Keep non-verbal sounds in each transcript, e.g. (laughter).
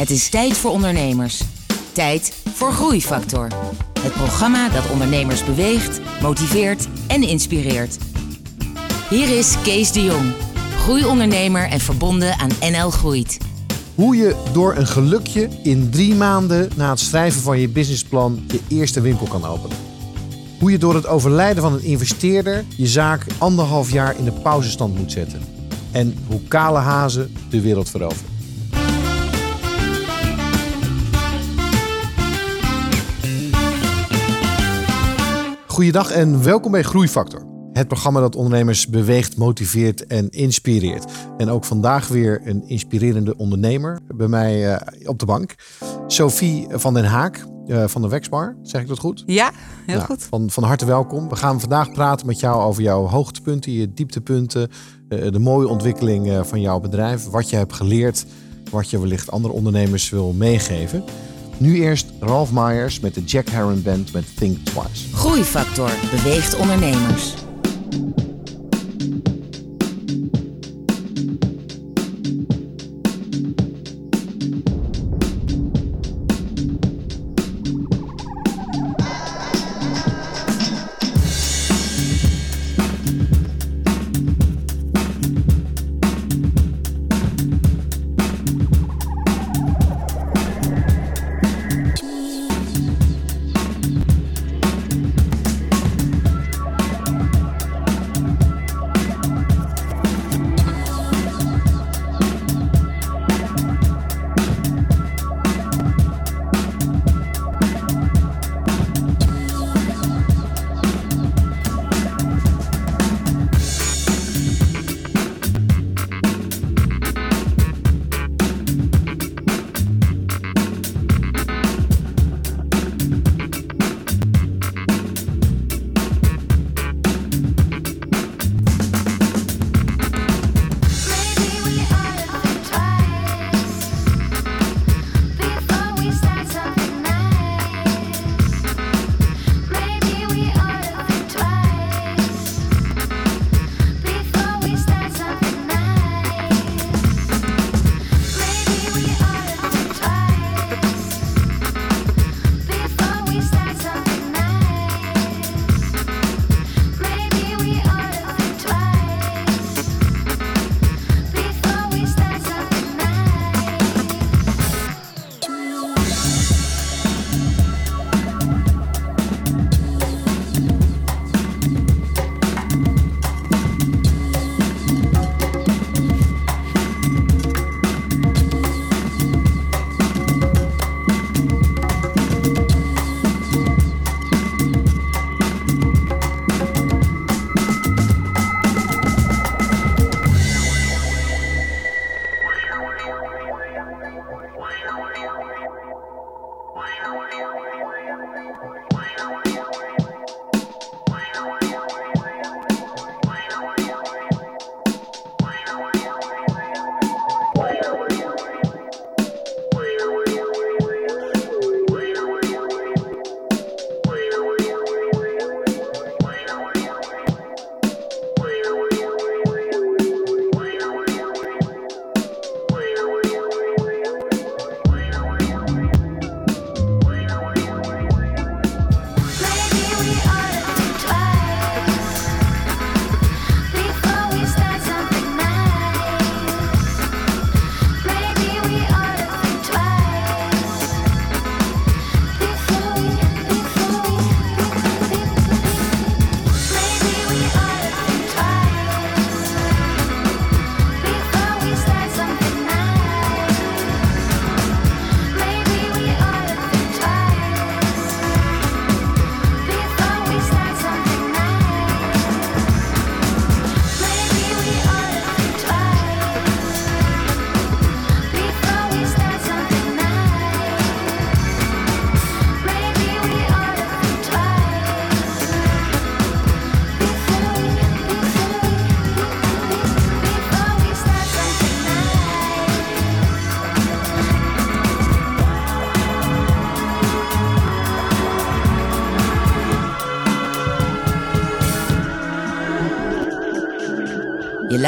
Het is tijd voor ondernemers. Tijd voor Groeifactor. Het programma dat ondernemers beweegt, motiveert en inspireert. Hier is Kees de Jong, groeiondernemer en verbonden aan NL Groeit. Hoe je door een gelukje in drie maanden na het schrijven van je businessplan je eerste winkel kan openen. Hoe je door het overlijden van een investeerder je zaak anderhalf jaar in de pauzestand moet zetten. En hoe kale hazen de wereld veroveren. Goeiedag en welkom bij Groeifactor. Het programma dat ondernemers beweegt, motiveert en inspireert. En ook vandaag weer een inspirerende ondernemer bij mij uh, op de bank. Sophie van den Haak uh, van de Wexbar. Zeg ik dat goed? Ja, heel Ja, goed. Van, van harte welkom. We gaan vandaag praten met jou over jouw hoogtepunten, je dieptepunten. uh, de mooie ontwikkeling van jouw bedrijf. Wat je hebt geleerd, wat je wellicht andere ondernemers wil meegeven. Nu eerst Ralph Myers met de Jack Herron Band met Think Twice. Groeifactor beweegt ondernemers.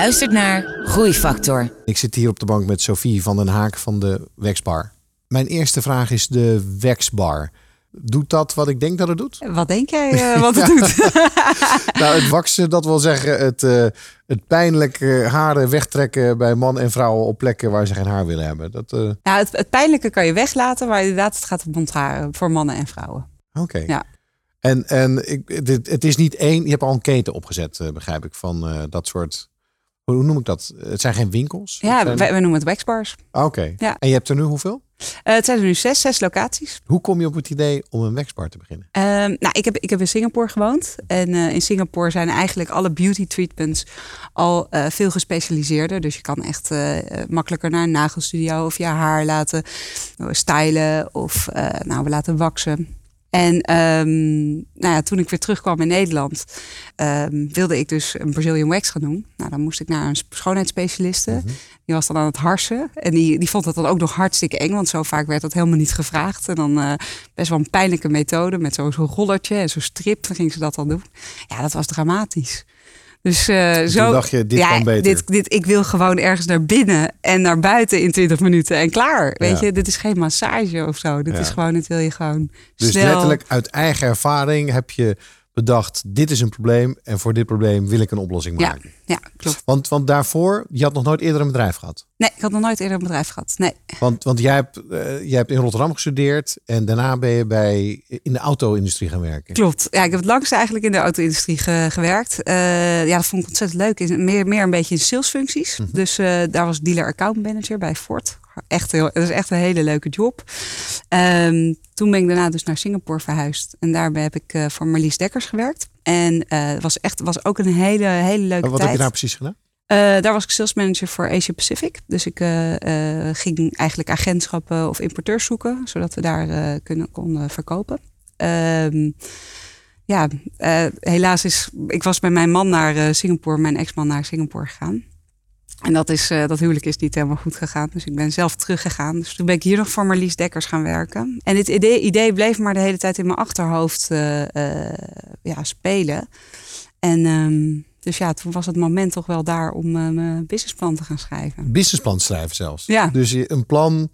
Luistert naar Groeifactor. Ik zit hier op de bank met Sophie van den Haak van de Wexbar. Mijn eerste vraag is de waxbar. Doet dat wat ik denk dat het doet? Wat denk jij (laughs) eh, wat het doet? (laughs) nou, het waksen, dat wil zeggen het, eh, het pijnlijk eh, haren wegtrekken bij man en vrouwen op plekken waar ze geen haar willen hebben. Dat, eh, nou, het, het pijnlijke kan je weglaten, maar inderdaad, het gaat om mondharen voor mannen en vrouwen. Oké. Ja. En, en ik, dit, het is niet één, je hebt al een keten opgezet, eh, begrijp ik, van eh, dat soort. Hoe noem ik dat? Het zijn geen winkels? Ja, zijn- wij noemen het waxbars. Ah, Oké. Ja. En je hebt er nu hoeveel? Eh, het zijn er nu zes, zes locaties. Hoe kom je op het idee om een waxbar te beginnen? Ehm, nou, ik heb, ik heb in Singapore gewoond. En eh, in Singapore zijn eigenlijk alle beauty treatments al eh, veel gespecialiseerder. Dus je kan echt makkelijker naar een nagelstudio of je haar laten stylen of nou, we laten waksen. En ehm, nou ja, toen ik weer terugkwam in Nederland, ehm, wilde ik dus een Brazilian wax gaan doen. Nou, dan moest ik naar een schoonheidsspecialiste. Die was dan aan het harsen. En die, die vond het dan ook nog hartstikke eng. Want zo vaak werd dat helemaal niet gevraagd. En dan eh, best wel een pijnlijke methode. Met zo'n zo'n rollertje en zo'n strip. Dan ging ze dat dan doen. Ja, dat was dramatisch. Dus eh, zo. dacht je, dit ja, kan beter. Dit, dit, ik wil gewoon ergens naar binnen en naar buiten in 20 minuten en klaar. Weet Ja. je, dit is geen massage of zo. Dit Ja. is gewoon, dit wil je gewoon Dus snel. letterlijk uit eigen ervaring heb je bedacht, dit is een probleem en voor dit probleem wil ik een oplossing maken. ja, klopt. Want, want daarvoor, je had nog nooit eerder een bedrijf gehad. Nee, ik had nog nooit eerder een bedrijf gehad. Nee. Want, want jij, hebt, eh, jij hebt in Rotterdam gestudeerd en daarna ben je bij, in de auto-industrie gaan werken. Klopt. Ja, ik heb het langst eigenlijk in de auto-industrie ge- gewerkt. Eh, ja, dat vond ik ontzettend leuk. Is Meer, meer een beetje in salesfuncties. Dus eh, daar was dealer account manager bij Ford. Echt heel, dat is echt een hele leuke job. Ehm, toen ben ik daarna dus naar Singapore verhuisd. En daarbij heb ik eh, voor Marlies Dekkers gewerkt. En eh, het was echt was ook een hele, hele leuke Wat heb tijd. je daar precies gedaan? Eh, daar was ik sales manager voor Asia Pacific. Dus ik eh, eh, ging eigenlijk agentschappen of importeurs zoeken, zodat we daar eh, kunnen, konden verkopen. Ehm, ja, eh, helaas is. Ik was met mijn man naar eh, Singapore, mijn ex-man naar Singapore gegaan. En dat, is, eh, dat huwelijk is niet helemaal goed gegaan. Dus ik ben zelf teruggegaan. Dus toen ben ik hier nog voor Marlies Dekkers gaan werken. En dit idee, idee bleef maar de hele tijd in mijn achterhoofd eh, eh, ja, spelen. En ehm, dus ja, toen was het moment toch wel daar om mijn businessplan te gaan schrijven. Businessplan schrijven zelfs. Ja. Dus je- een plan,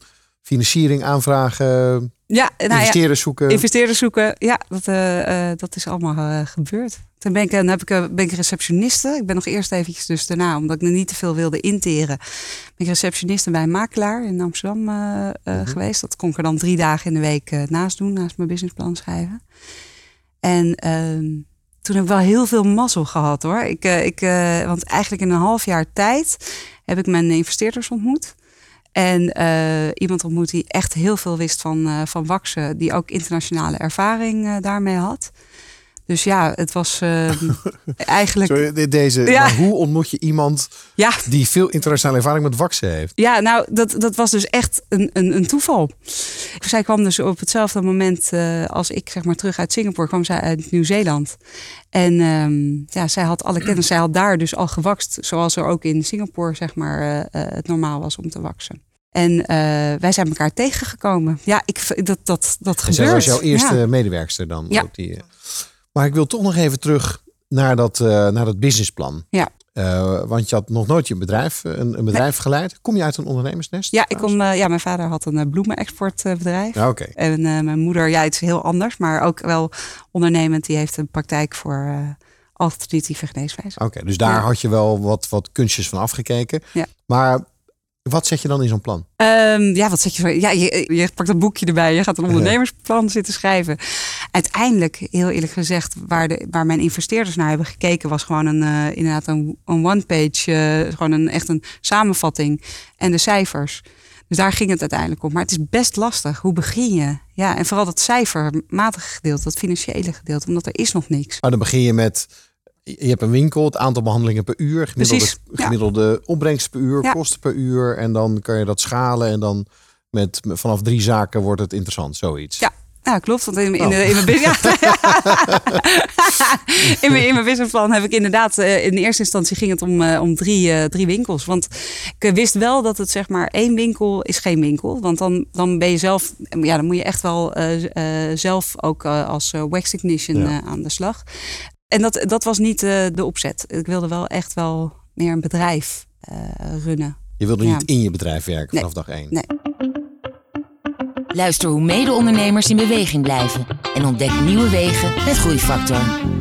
financiering aanvragen, Ja, nou ja, investeerders zoeken. investeerders zoeken. Ja, dat, eh, eh, dat is allemaal eh, gebeurd. Toen ben ik, dan heb ik, ben ik receptioniste. Ik ben nog eerst eventjes dus daarna, omdat ik niet te veel wilde interen, ben ik receptioniste bij een makelaar in Amsterdam eh, geweest. Dat kon ik er dan drie dagen in de week naast doen, naast mijn businessplan schrijven. En ehm, toen heb ik wel heel veel mazzel gehad hoor. Ik, ik, want eigenlijk in een half jaar tijd heb ik mijn investeerders ontmoet. En eh, iemand ontmoet die echt heel veel wist van, eh van waksen. Die ook internationale ervaring eh, daarmee had. Dus ja, het was eh, (laughs) eigenlijk... Sorry, deze, Ja. maar hoe ontmoet je iemand Ja, die veel internationale ervaring met waksen heeft? Ja, nou, dat, dat was dus echt een, een, een toeval. Zij kwam dus op hetzelfde moment eh, als ik, zeg maar, terug uit Singapore, kwam zij uit Nieuw-Zeeland. En ehm, ja, zij had alle kennis. Zij had daar dus al gewakst, zoals er ook in Singapore, zeg maar, eh, het normaal was om te waksen. En wij zijn elkaar tegengekomen. Ja, ik, dat, dat, dat En zij was jouw eerste Ja. medewerkster dan? Ja. Ook die. Maar ik wil toch nog even terug naar dat, eh, naar dat businessplan. Ja. Eh, want je had nog nooit je bedrijf, eh, een, een bedrijf geleid. Kom je uit een ondernemersnest? Ja, ik kom, ja, mijn vader had een bloemenexportbedrijf. Ja, oké. En mijn moeder, ja, het is heel anders, maar ook wel ondernemend. Die heeft een praktijk voor alternatieve geneeswijze. Oké, dus daar Ja. had je wel wat, wat kunstjes van afgekeken. Ja. Maar wat zet je dan in zo'n plan? Ehm, ja, wat zeg je? Ja, je, je pakt een boekje erbij. Je gaat een ondernemersplan zitten schrijven. Uiteindelijk, heel eerlijk gezegd, waar, de, waar mijn investeerders naar hebben gekeken, was gewoon een, eh, inderdaad een, een one-page, eh, gewoon een, echt een samenvatting en de cijfers. Dus daar ging het uiteindelijk om. Maar het is best lastig. Hoe begin je? Ja, en vooral dat cijfermatige gedeelte, dat financiële gedeelte, omdat er is nog niks. Nou, dan begin je met, je hebt een winkel, het aantal behandelingen per uur, gemiddelde, Precies, ja. gemiddelde opbrengst per uur, Ja. kosten per uur. En dan kan je dat schalen en dan met, vanaf drie zaken wordt het interessant, zoiets. Ja. Ja, klopt. Want in, in, Oh. in, mijn, bus- ja. (laughs) in, mijn, in mijn businessplan heb ik inderdaad... eh, in eerste instantie ging het om, eh, om drie, eh, drie winkels. Want ik wist wel dat het zeg maar één winkel is geen winkel. Want dan, dan ben je zelf... Ja, dan moet je echt wel zelf ook als wax technician Ja. eh, aan de slag. En dat, dat was niet eh, de opzet. Ik wilde wel echt wel meer een bedrijf eh, runnen. Je wilde niet in je bedrijf werken vanaf dag één? Nee. Luister hoe mede-ondernemers in beweging blijven en ontdek nieuwe wegen met Groeifactor.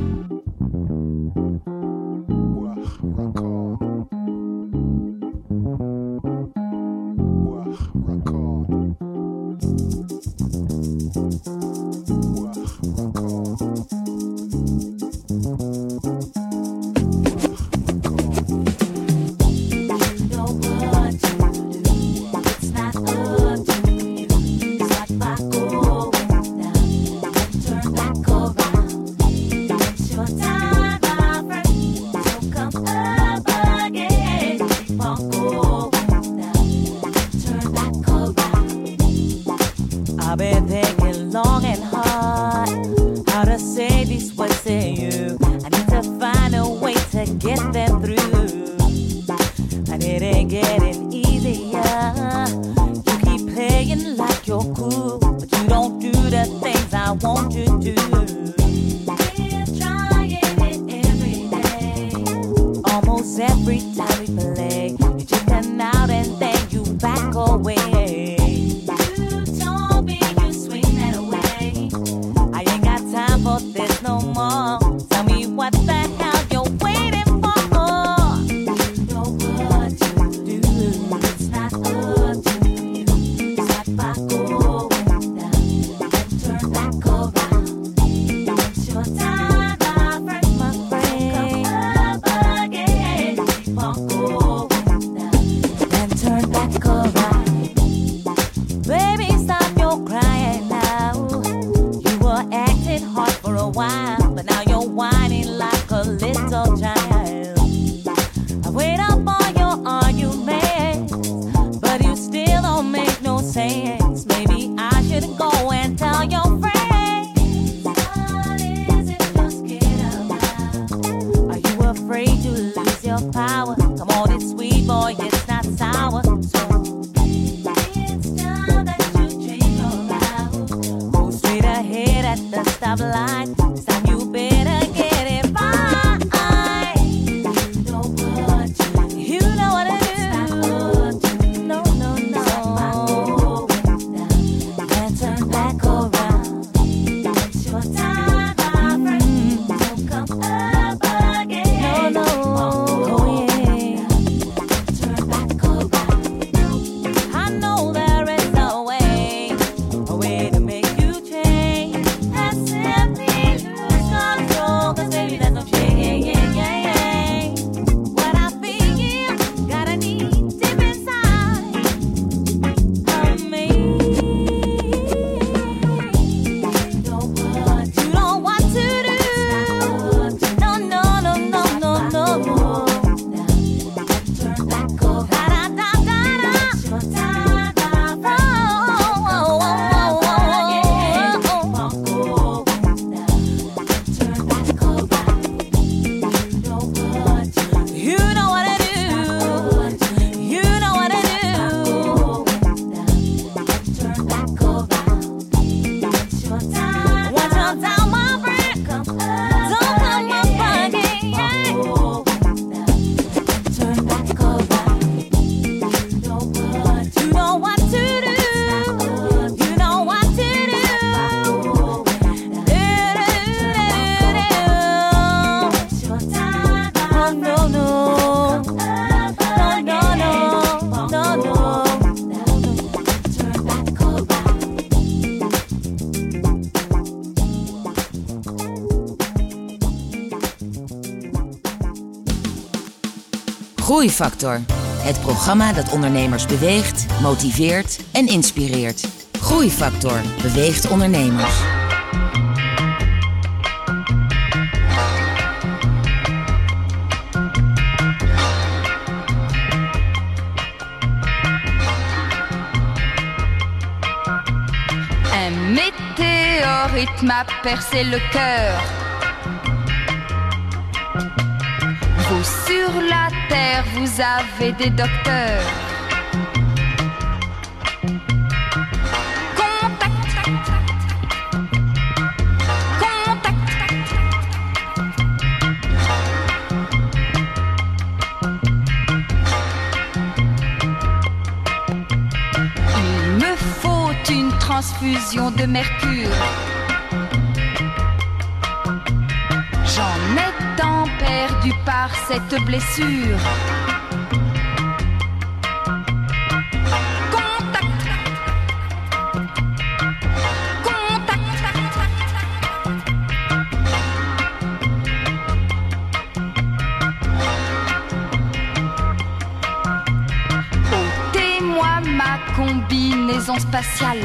Groeifactor. Het programma dat ondernemers beweegt, motiveert en inspireert. Groeifactor beweegt ondernemers. Un météorite m'a percé le cœur. la terre, vous avez des docteurs. transfusion de mercure. Cette blessure. Contact. Ôtez-moi ma combinaison spatiale.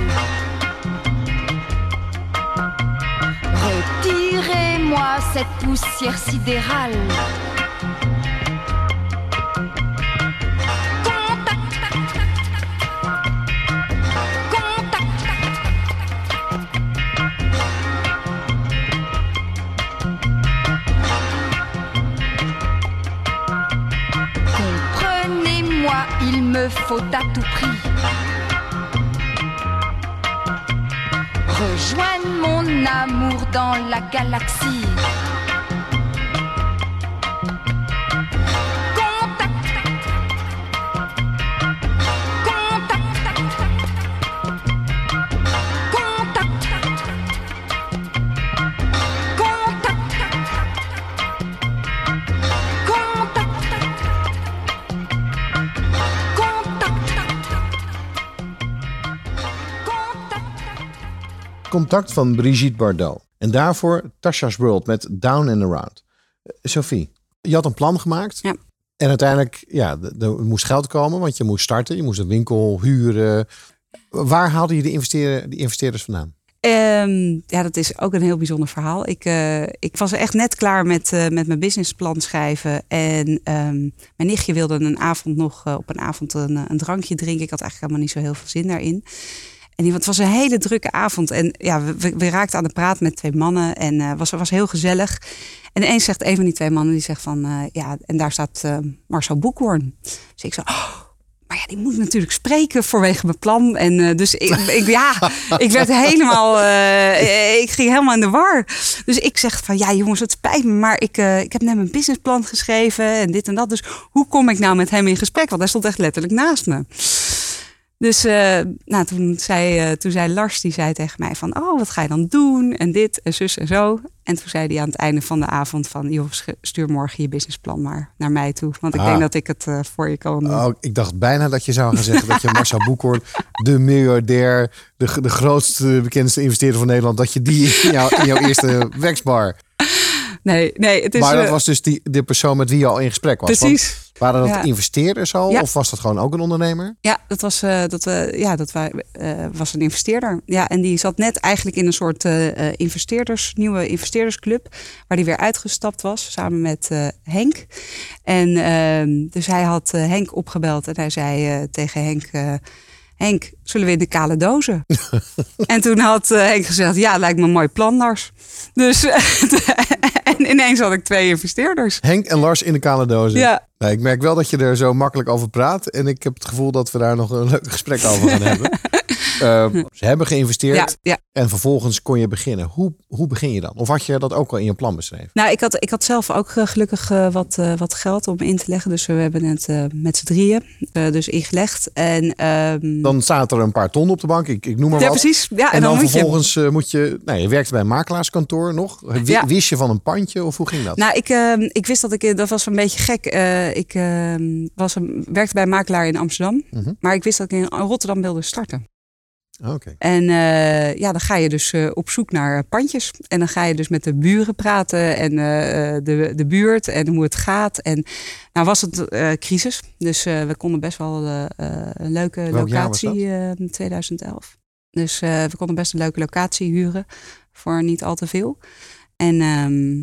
Retirez-moi cette poussière sidérale. Faut à tout prix mon amour dans la galaxie. Contact van Brigitte Bardot. En daarvoor Tasha's World met Down and Around. Eh, Sophie, je had een plan gemaakt. Ja. En uiteindelijk, ja, er moest geld komen, want je moest starten. Je moest een winkel huren. Waar haalde je de, investeer, die investeerders vandaan? Ehm, ja, dat is ook een heel bijzonder verhaal. Ik, eh, ik was echt net klaar met, eh, met mijn businessplan schrijven. En ehm, mijn nichtje wilde een avond nog op een avond een, een drankje drinken. Ik had eigenlijk helemaal niet zo heel veel zin daarin. En die- het was een hele drukke avond. En ja, we, raakten aan de praat met twee mannen. En het was, was heel gezellig. En ineens zegt een van die twee mannen, die zegt van... eh, ja, en daar staat eh, Marcel Boekhoorn. Dus ik zo... "Oh, maar ja, die moet natuurlijk spreken vanwege mijn plan. En eh, dus ik, (laughs) ik, ja, ik werd helemaal, eh, ik ging helemaal in de war. Dus ik zeg van, ja jongens, het spijt me, maar ik, eh, ik heb net mijn businessplan geschreven en dit en dat. Dus hoe kom ik nou met hem in gesprek? Want hij stond echt letterlijk naast me. Dus eh, nou, toen, zei, eh, toen zei Lars, die zei tegen mij van, oh, wat ga je dan doen? En dit en zus en zo. En toen zei hij aan het einde van de avond van, joh, stuur morgen je businessplan maar naar mij toe. Want ik Ah. denk dat ik het eh, voor je kan doen. Oh, ik dacht bijna dat je zou gaan zeggen dat je Marcel (laughs) Boekhoorn, de miljardair, de, de grootste, bekendste investeerder van Nederland, dat je die in, jou, in jouw eerste weksbar. Nee, nee, het is... maar dat eh, was dus die, de persoon met wie je al in gesprek was. Precies. Waren dat Ja. investeerders al? Ja. Of was dat gewoon ook een ondernemer? Ja, dat was, eh, dat, we ja, dat wij, eh, was een investeerder. Ja, en die zat net eigenlijk in een soort eh, eh, investeerders, nieuwe investeerdersclub. Waar die weer uitgestapt was, samen met eh, Henk. En ehm, dus hij had eh, Henk opgebeld en hij zei eh, tegen Henk... eh, Henk, zullen we in de kale dozen? (laughs) en toen had eh, Henk gezegd, ja, lijkt me een mooi plan, Lars. Dus, (laughs) (laughs) en ineens had ik twee investeerders. Henk en Lars in de kale dozen. Ja. Nou, ik merk wel dat je er zo makkelijk over praat. En ik heb het gevoel dat we daar nog een leuk gesprek over gaan (laughs) hebben. Eh, ze hebben geïnvesteerd. Ja, ja. En vervolgens kon je beginnen. Hoe, hoe begin je dan? Of had je dat ook al in je plan beschreven? Nou, ik had, ik had zelf ook eh, gelukkig eh, wat, eh, wat geld om in te leggen. Dus we hebben het met z'n drieën dus ingelegd. En, ehm, Dan staat er een paar ton op de bank. Ik, ik noem maar ja, wat. precies. Ja, en, En, dan, moet je. vervolgens moet je... Nou, je werkte bij een makelaarskantoor nog. W- Ja. Wist je van een pandje of hoe ging dat? Nou, ik, ehm, ik wist dat ik, dat was een beetje gek. Eh, ik ehm, was een, werkte bij een makelaar in Amsterdam. Mhm. Maar ik wist dat ik in Rotterdam wilde starten. Oké. En eh, ja, dan ga je dus eh, op zoek naar eh, pandjes. En dan ga je dus met de buren praten en de, de buurt en hoe het gaat. En nou was het crisis. Dus we konden best wel een leuke Welk locatie in 2011. Dus we konden best een leuke locatie huren voor niet al te veel. En ehm,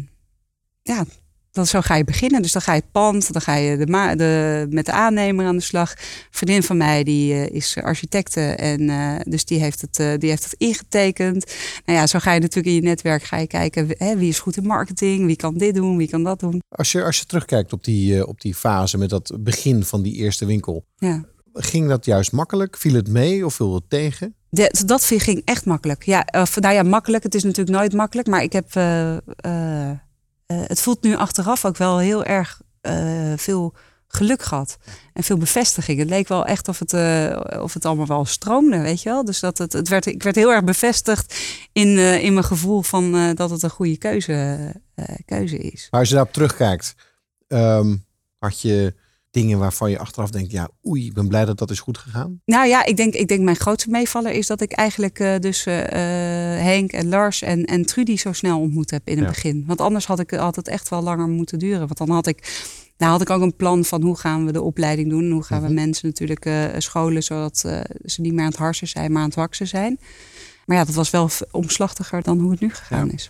ja, dan zo ga je beginnen. Dus dan ga je het pand, dan ga je de de, met de aannemer aan de slag. Een vriendin van mij die eh, is architecte en eh, dus die heeft, het, eh, die heeft het ingetekend. Nou ja, zo ga je natuurlijk in je netwerk ga je kijken hè, wie is goed in marketing, wie kan dit doen, wie kan dat doen. Als, je, als je terugkijkt op die, op die fase met dat begin van die eerste winkel. Ja. Ging dat juist makkelijk? Viel het mee of viel het tegen? De- dat ging echt makkelijk. Ja, of, nou ja, makkelijk. Het is natuurlijk nooit makkelijk. Maar ik heb. Eh, het voelt nu achteraf ook wel heel erg eh, veel geluk gehad. En veel bevestiging. Het leek wel echt of het, eh, of het allemaal wel stroomde, weet je wel. Dus dat het, het werd, ik werd heel erg bevestigd in, in mijn gevoel van dat het een goede keuze, keuze is. Als je daarop terugkijkt, ehm, had je dingen waarvan je achteraf denkt, ja, oei, ik ben blij dat dat is goed gegaan. Nou ja, ik denk, ik denk mijn grootste meevaller is dat ik eigenlijk eh, dus eh, eh, Henk en Lars en, en Trudy zo snel ontmoet heb in het Ja. begin. Want anders had ik het echt wel langer moeten duren. Want dan had ik, nou had ik ook een plan van hoe gaan we de opleiding doen. En hoe gaan we mensen natuurlijk scholen zodat ze niet meer aan het harsen zijn, maar aan het waksen zijn. Maar ja, dat was wel omslachtiger dan hoe het nu gegaan Ja. is.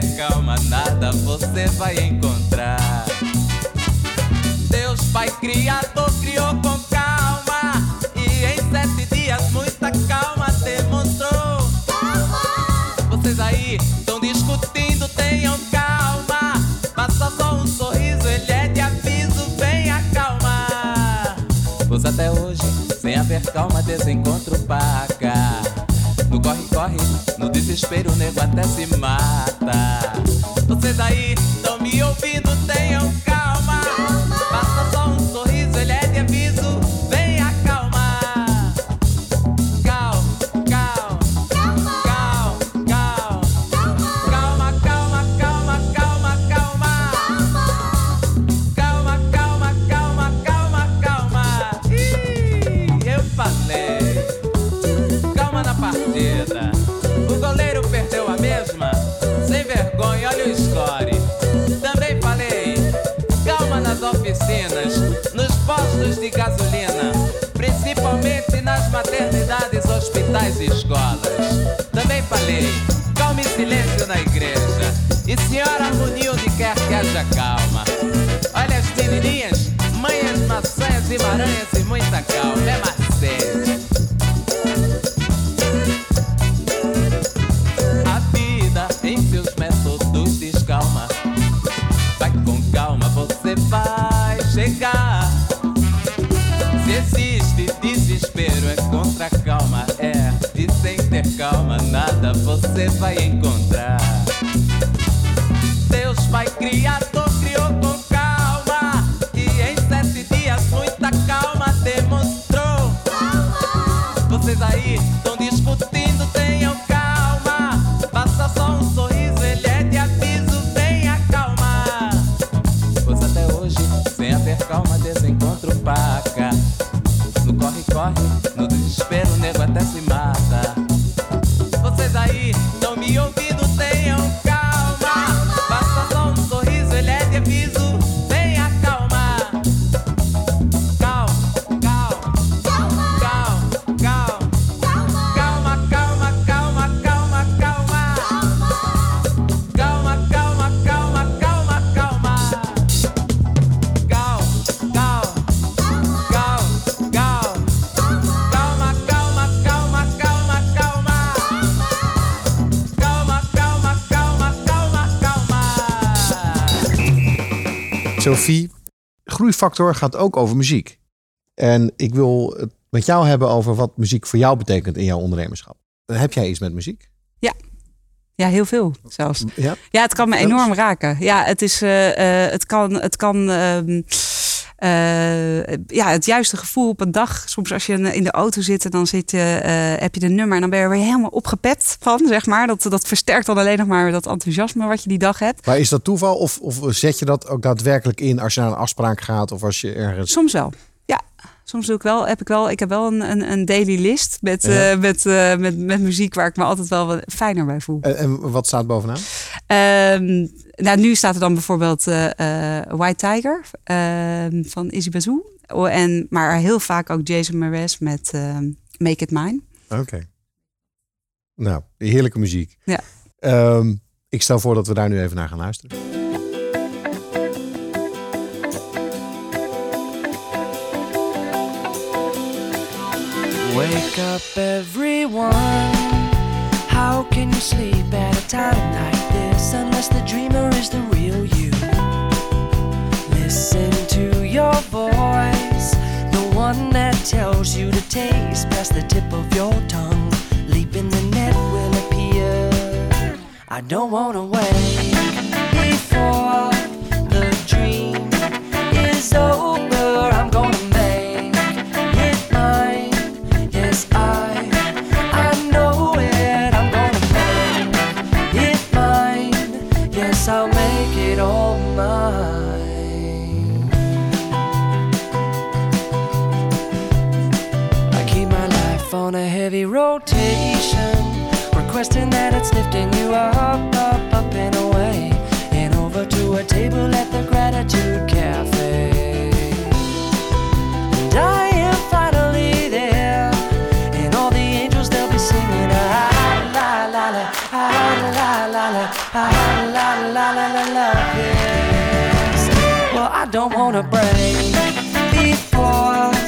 Ter calma, nada você vai encontrar. Deus Pai Criador criou com calma. E em sete dias, muita calma demonstrou. Vocês aí estão discutindo, tenham calma. Passa só um sorriso, ele é de aviso, vem acalmar. Pois até hoje, sem haver calma, desencontro paga desespero, o nego até se mata. Você tá daí, toma maternidades, hospitais e escolas. Também falei. Calma e silêncio na igreja. E senhora onde quer que haja calma. Olha as menininhas, manhas, maçãs e maranhas nada você vai encontrar. Deus Pai Criador Sophie, groeifactor gaat ook over muziek. En ik wil het met jou hebben over wat muziek voor jou betekent in jouw ondernemerschap. Heb jij iets met muziek? Ja, heel veel zelfs. Ja. Ja, het kan me enorm raken. Ja, het is, eh, eh, het kan, het kan, ehm, eh, ja, het juiste gevoel op een dag. Soms als je in de auto zit en dan zit je, eh, heb je de nummer en dan ben je er weer helemaal opgepept van, zeg maar. Dat, dat versterkt dan alleen nog maar dat enthousiasme wat je die dag hebt. Maar is dat toeval of, of zet je dat ook daadwerkelijk in als je naar een afspraak gaat of als je ergens... Soms wel. Ja, soms doe ik wel. Heb ik wel. Ik heb wel een, een, een daily list met, Ja. eh, met, met, met muziek waar ik me altijd wel wat fijner bij voel. En, en wat staat bovenaan? Ehm, nou, nu staat er dan bijvoorbeeld eh, eh, White Tiger ehm, van Izzy Bazoo. Oh, en, maar heel vaak ook Jason Mraz met ehm, Make It Mine. Oké. Nou, heerlijke muziek. Ja. Ehm, ik stel voor dat we daar nu even naar gaan luisteren. Wake up, everyone. How can you sleep at a time like unless the dreamer is the real you. Listen to your voice, the one that tells you to taste past the tip of your tongue. Leap in the net will appear. I don't want to wait before the dream is over. question that it's lifting you up, up, up and away, and over to a table at the Gratitude Cafe. And I am finally there, and all the angels they'll be singing, ah, la la la, la la la la, ah, la la la la la. Yes. Well, I don't wanna break before.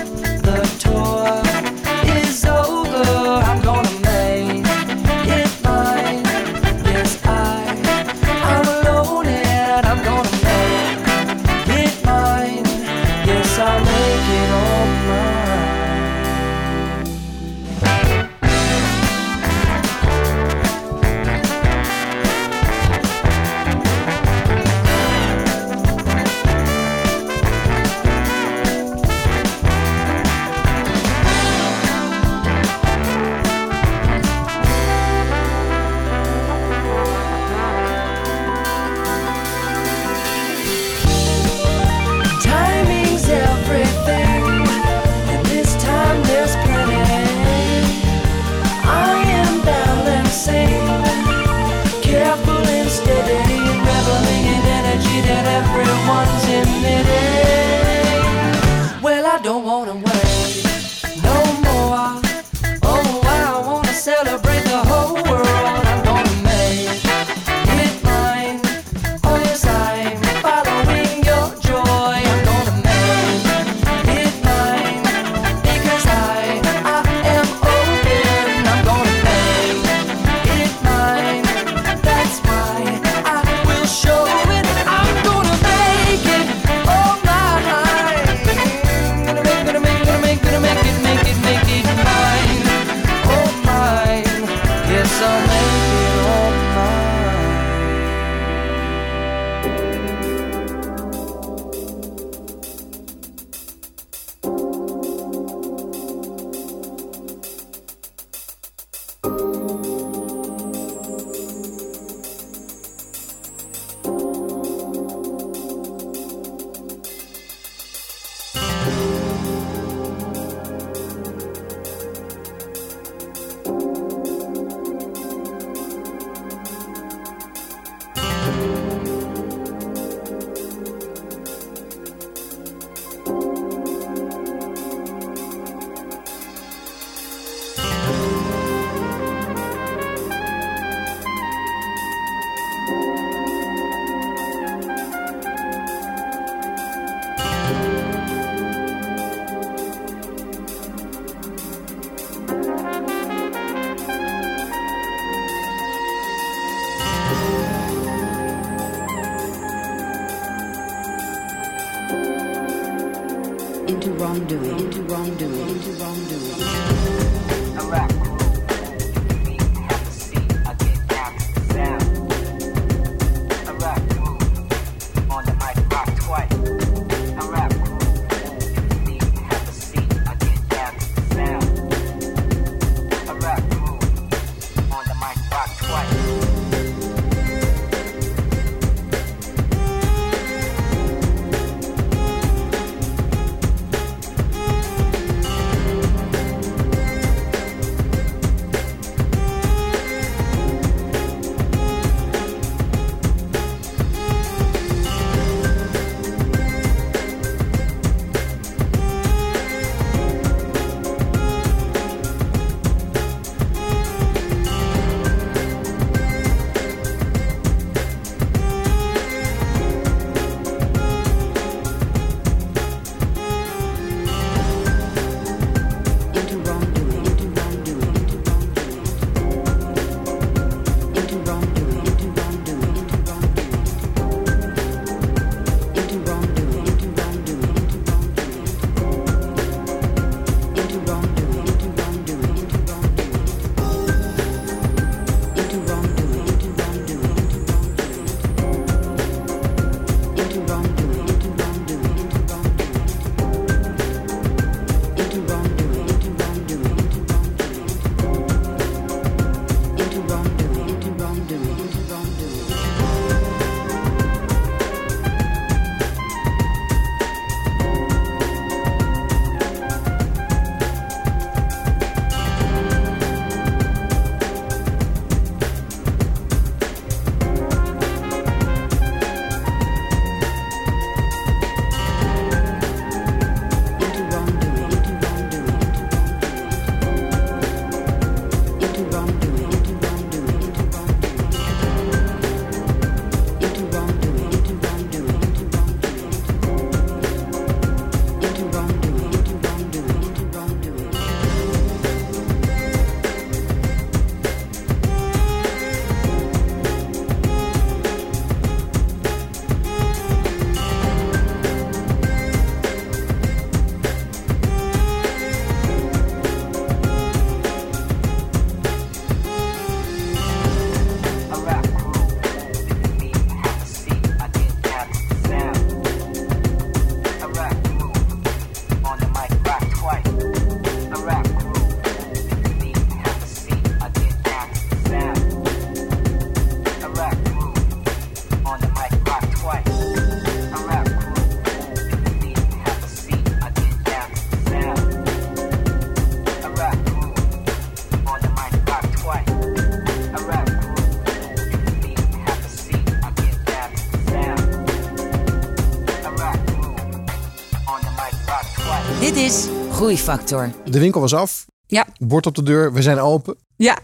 Groeifactor. De winkel was af. Ja. Bord op de deur. We zijn open. Ja,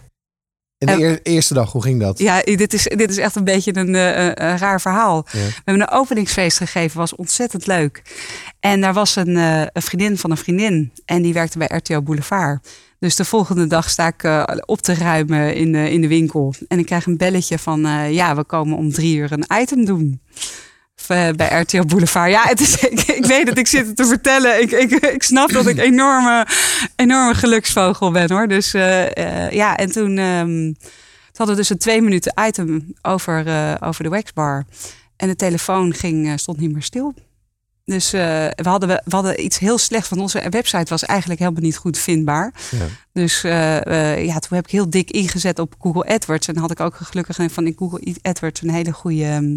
En de eer- eerste dag, hoe ging dat? ja dit, is, dit is echt een beetje een, eh, een raar verhaal. Ja. We hebben een openingsfeest gegeven, was ontzettend leuk. En daar was een, eh, een vriendin van een vriendin. En die werkte bij RTL Boulevard. Dus de volgende dag sta ik eh, op te ruimen in, de in de winkel. En ik krijg een belletje van, eh, ja, we komen om drie uur een item doen. Eh, bij RTL Boulevard. Ja, het is, (laughs) ik, ik weet het, ik zit het te vertellen. Ik, ik, ik snap dat ik enorme, enorme geluksvogel ben hoor. Dus eh, eh, ja, en toen, ehm, toen hadden we dus een twee minuten item over, over de waxbar. En de telefoon ging, stond niet meer stil. Dus we, hadden, we, we hadden iets heel slechts, want onze website was eigenlijk helemaal niet goed vindbaar. Ja. Dus ja, toen heb ik heel dik ingezet op Google AdWords. En had ik ook gelukkig van in Google AdWords een hele goede ehm,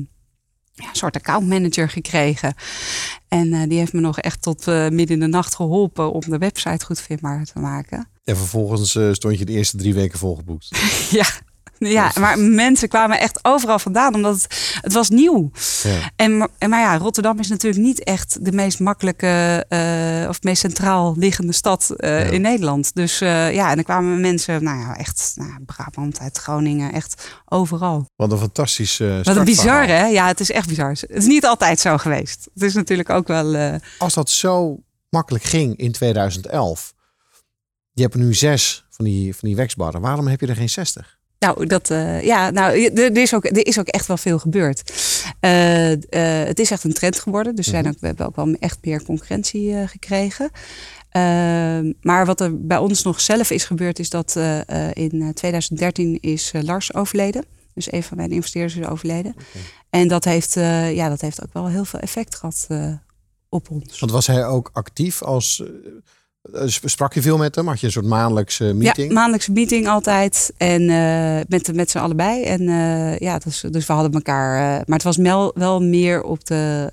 ja, soort accountmanager gekregen. En eh, die heeft me nog echt tot eh, midden in de nacht geholpen om de website goed vindbaar te maken. En vervolgens eh, stond je de eerste drie weken volgeboekt. (laughs) Ja. Ja, maar mensen kwamen echt overal vandaan, omdat het, het was nieuw. Ja. En, maar- en, maar ja, Rotterdam is natuurlijk niet echt de meest makkelijke eh, of meest centraal liggende stad eh, Ja. in Nederland. Dus eh, ja, en dan kwamen mensen, nou ja, echt nou, Brabant, uit Groningen, echt overal. Wat een fantastisch Wat een bizar, hè? Ja, het is echt bizar. Het is niet altijd zo geweest. Het is natuurlijk ook wel. Als dat zo makkelijk ging in 2011. Je hebt er nu zes van die, van die waxbarren. Waarom heb je er geen 60? Nou, dat, eh, ja, nou, er, is ook, er is ook echt wel veel gebeurd. Eh, eh, het is echt een trend geworden. Dus zijn ook, we hebben ook wel echt meer concurrentie gekregen. Ehm, maar wat er bij ons nog zelf is gebeurd, is dat in eh, 2013 is Lars overleden. Dus een van mijn investeerders is overleden. En dat heeft, ja, dat heeft ook wel heel veel effect gehad eh, op ons. Want was hij ook actief als... eh, sprak je veel met hem? Had je een soort maandelijkse meeting? Ja, maandelijkse meeting altijd. En eh, met, met z'n allebei. En eh, ja, dus, dus we hadden elkaar. maar het was wel, wel meer op de,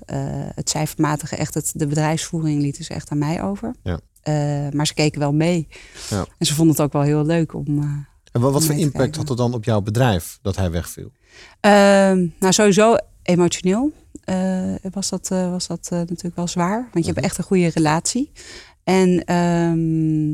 het cijfermatige. Echt het, de bedrijfsvoering lieten ze echt aan mij over. Ja. Maar ze keken wel mee. Ja. En ze vonden het ook wel heel leuk om. En wat, wat voor impact kijken. had het dan op jouw bedrijf dat hij wegviel? Ehm, nou, sowieso emotioneel was dat, was dat natuurlijk wel zwaar. Want je hebt echt een goede relatie. En ehm,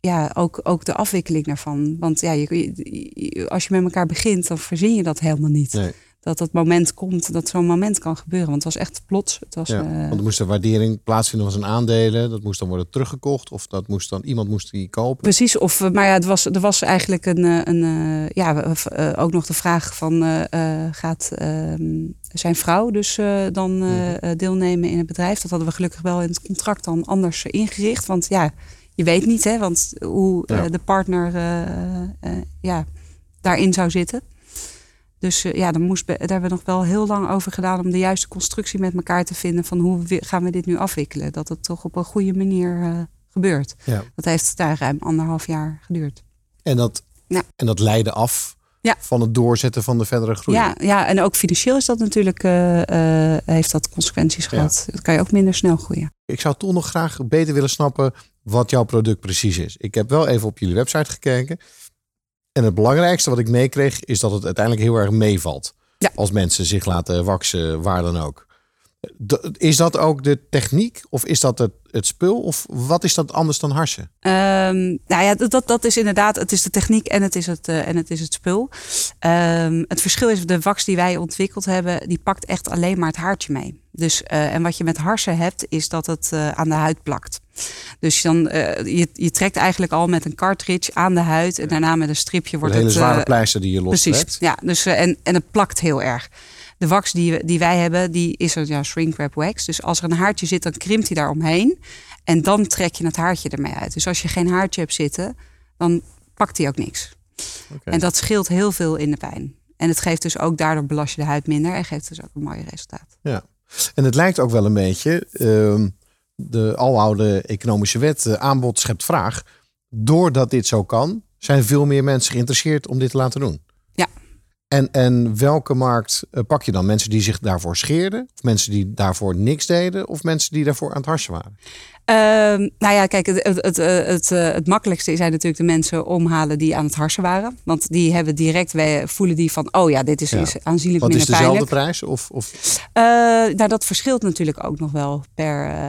ja, ook, ook de afwikkeling daarvan. Want ja, je, als je met elkaar begint, dan verzin je dat helemaal niet. Dat dat moment komt, dat zo'n moment kan gebeuren. Want het was echt plots. Het was, Ja, eh, want er moest een waardering plaatsvinden van zijn aandelen. Dat moest dan worden teruggekocht. Of dat moest dan, iemand moest die kopen. Precies, of, eh, maar ja, het was, er was eigenlijk een, eh, een ja, ook nog de vraag van gaat ehm, zijn vrouw dus dan Mhm. deelnemen in het bedrijf? Dat hadden we gelukkig wel in het contract dan anders ingericht, want ja, je weet niet, hè, want hoe Ja. de partner ja, daarin zou zitten. Dus eh, ja, dan moest, daar hebben we nog wel heel lang over gedaan om de juiste constructie met elkaar te vinden van hoe we- gaan we dit nu afwikkelen? Dat het toch op een goede manier eh, gebeurt. Ja. Dat heeft daar ruim anderhalf jaar geduurd. En dat, Ja. en dat leidde af Ja. van het doorzetten van de verdere groei. Ja, ja, en ook financieel is dat natuurlijk, eh, heeft dat consequenties gehad. Dat kan je ook minder snel groeien. Ik zou toch nog graag beter willen snappen wat jouw product precies is. Ik heb wel even op jullie website gekeken. En het belangrijkste wat ik meekreeg is dat het uiteindelijk heel erg meevalt. Ja. Als mensen zich laten waksen, waar dan ook. Is dat ook de techniek of is dat het, het spul? Of wat is dat anders dan harsen? Ehm, nou ja, dat, dat, dat is inderdaad, het is de techniek en het is het, eh, en het, is het spul. Ehm, het verschil is, de wax die wij ontwikkeld hebben, die pakt echt alleen maar het haartje mee. Dus, eh, en wat je met harsen hebt, is dat het eh, aan de huid plakt. Dus dan, eh, je, je trekt eigenlijk al met een cartridge aan de huid en daarna met een stripje Een wordt hele het... zware eh, pleister die je lostrekt. Precies, ja. Dus, en, en het plakt heel erg. De wax die, we- die wij hebben, die is een ja, shrink wrap wax. Dus als er een haartje zit, dan krimpt hij daar omheen. En dan trek je het haartje ermee uit. Dus als je geen haartje hebt zitten, dan pakt hij ook niks. Oké. En dat scheelt heel veel in de pijn. En het geeft dus ook, daardoor belast je de huid minder. En geeft dus ook een mooi resultaat. Ja. En het lijkt ook wel een beetje ehm, de aloude economische wet, eh, aanbod schept vraag. Doordat dit zo kan, zijn veel meer mensen geïnteresseerd om dit te laten doen. Ja. En, en welke markt eh, pak je dan? Mensen die zich daarvoor scheerden? Of mensen die daarvoor niks deden? Of mensen die daarvoor aan het harsen waren? Ehm, nou ja, kijk, het, het, het, eh, het, eh, het makkelijkste zijn natuurlijk de mensen omhalen die aan het harsen waren. Want die hebben direct, wij voelen die van, oh ja, dit is, is aanzienlijk Wat is minder dezelfde pijnlijk. prijs? Of, of Eh, nou, dat verschilt natuurlijk ook nog wel per...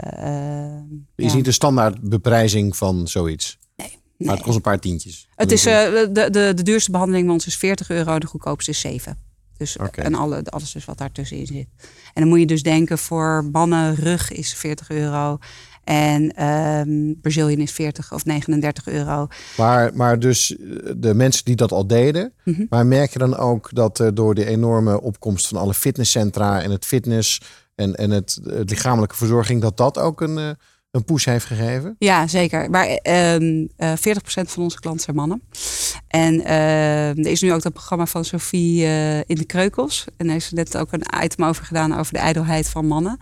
is niet de standaard beprijzing van zoiets? Nee. Maar het kost een paar tientjes. Het is, de, de, de duurste behandeling bij ons is 40 euro, de goedkoopste is 7. Dus. En alle, alles dus wat daartussenin zit. En dan moet je dus denken, voor mannen rug is 40 euro. En ehm Brazilian is 40 of 39 euro. Maar, maar dus eh, de mensen die dat al deden. Mhm. Maar merk je dan ook dat eh, door de enorme opkomst van alle fitnesscentra en het fitness en, en het, het lichamelijke verzorging, dat dat ook een, eh, een push heeft gegeven? Ja, zeker. Maar ehm eh 40% van onze klanten zijn mannen. En ehm, er is nu ook dat programma van Sophie eh, in de Kreukels. En daar is net ook een item over gedaan over de ijdelheid van mannen.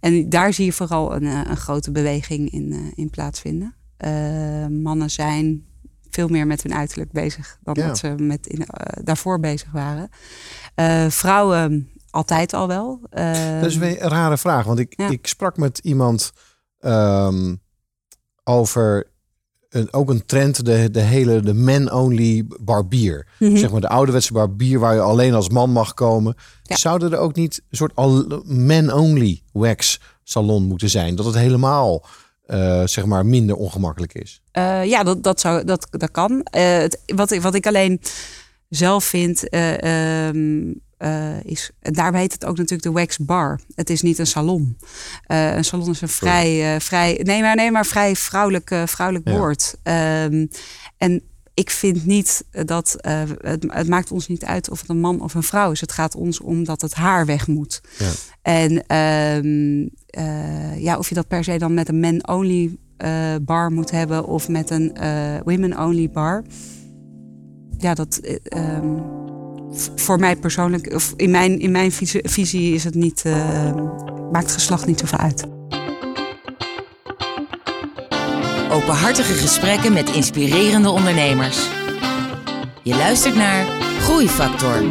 En daar zie je vooral een, eh, een grote beweging in, in plaatsvinden. Mannen zijn veel meer met hun uiterlijk bezig dan Ja. dat ze met in, daarvoor bezig waren. Vrouwen altijd al wel. Dat is weer een rare vraag, want ik, Ja. ik sprak met iemand ehm, over een, ook een trend, de, de hele de man-only barbier. Mhm. Zeg maar de ouderwetse barbier waar je alleen als man mag komen. Ja. Zouden er ook niet een soort al- man-only wax salon moeten zijn? Dat het helemaal eh, zeg maar minder ongemakkelijk is. Eh, ja, dat, dat, zou, dat, dat kan. Eh, het, wat, ik, wat ik alleen zelf vind, eh, ehm, eh, is. Daarbij heet het ook natuurlijk de wax bar. Het is niet een salon. Eh, een salon is een vrij, eh, vrij. Nee, maar, nee, maar vrij vrouwelijk, eh, vrouwelijk Ja. woord. Ehm, en ik vind niet dat. eh, het, het maakt ons niet uit of het een man of een vrouw is. Het gaat ons om dat het haar weg moet. Ja. En ehm, eh, ja, of je dat per se dan met een men-only eh, bar moet hebben of met een eh, women-only bar. Ja, dat eh, ehm, voor mij persoonlijk, of in mijn, in mijn visie, is het niet, eh, maakt geslacht niet zoveel uit. Openhartige gesprekken met inspirerende ondernemers. Je luistert naar Groeifactor.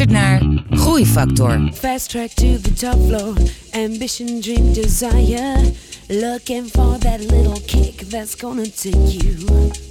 Luistert naar Groeifactor. Fast track to the top floor. Ambition, dream, desire. Looking for that little kick that's gonna take you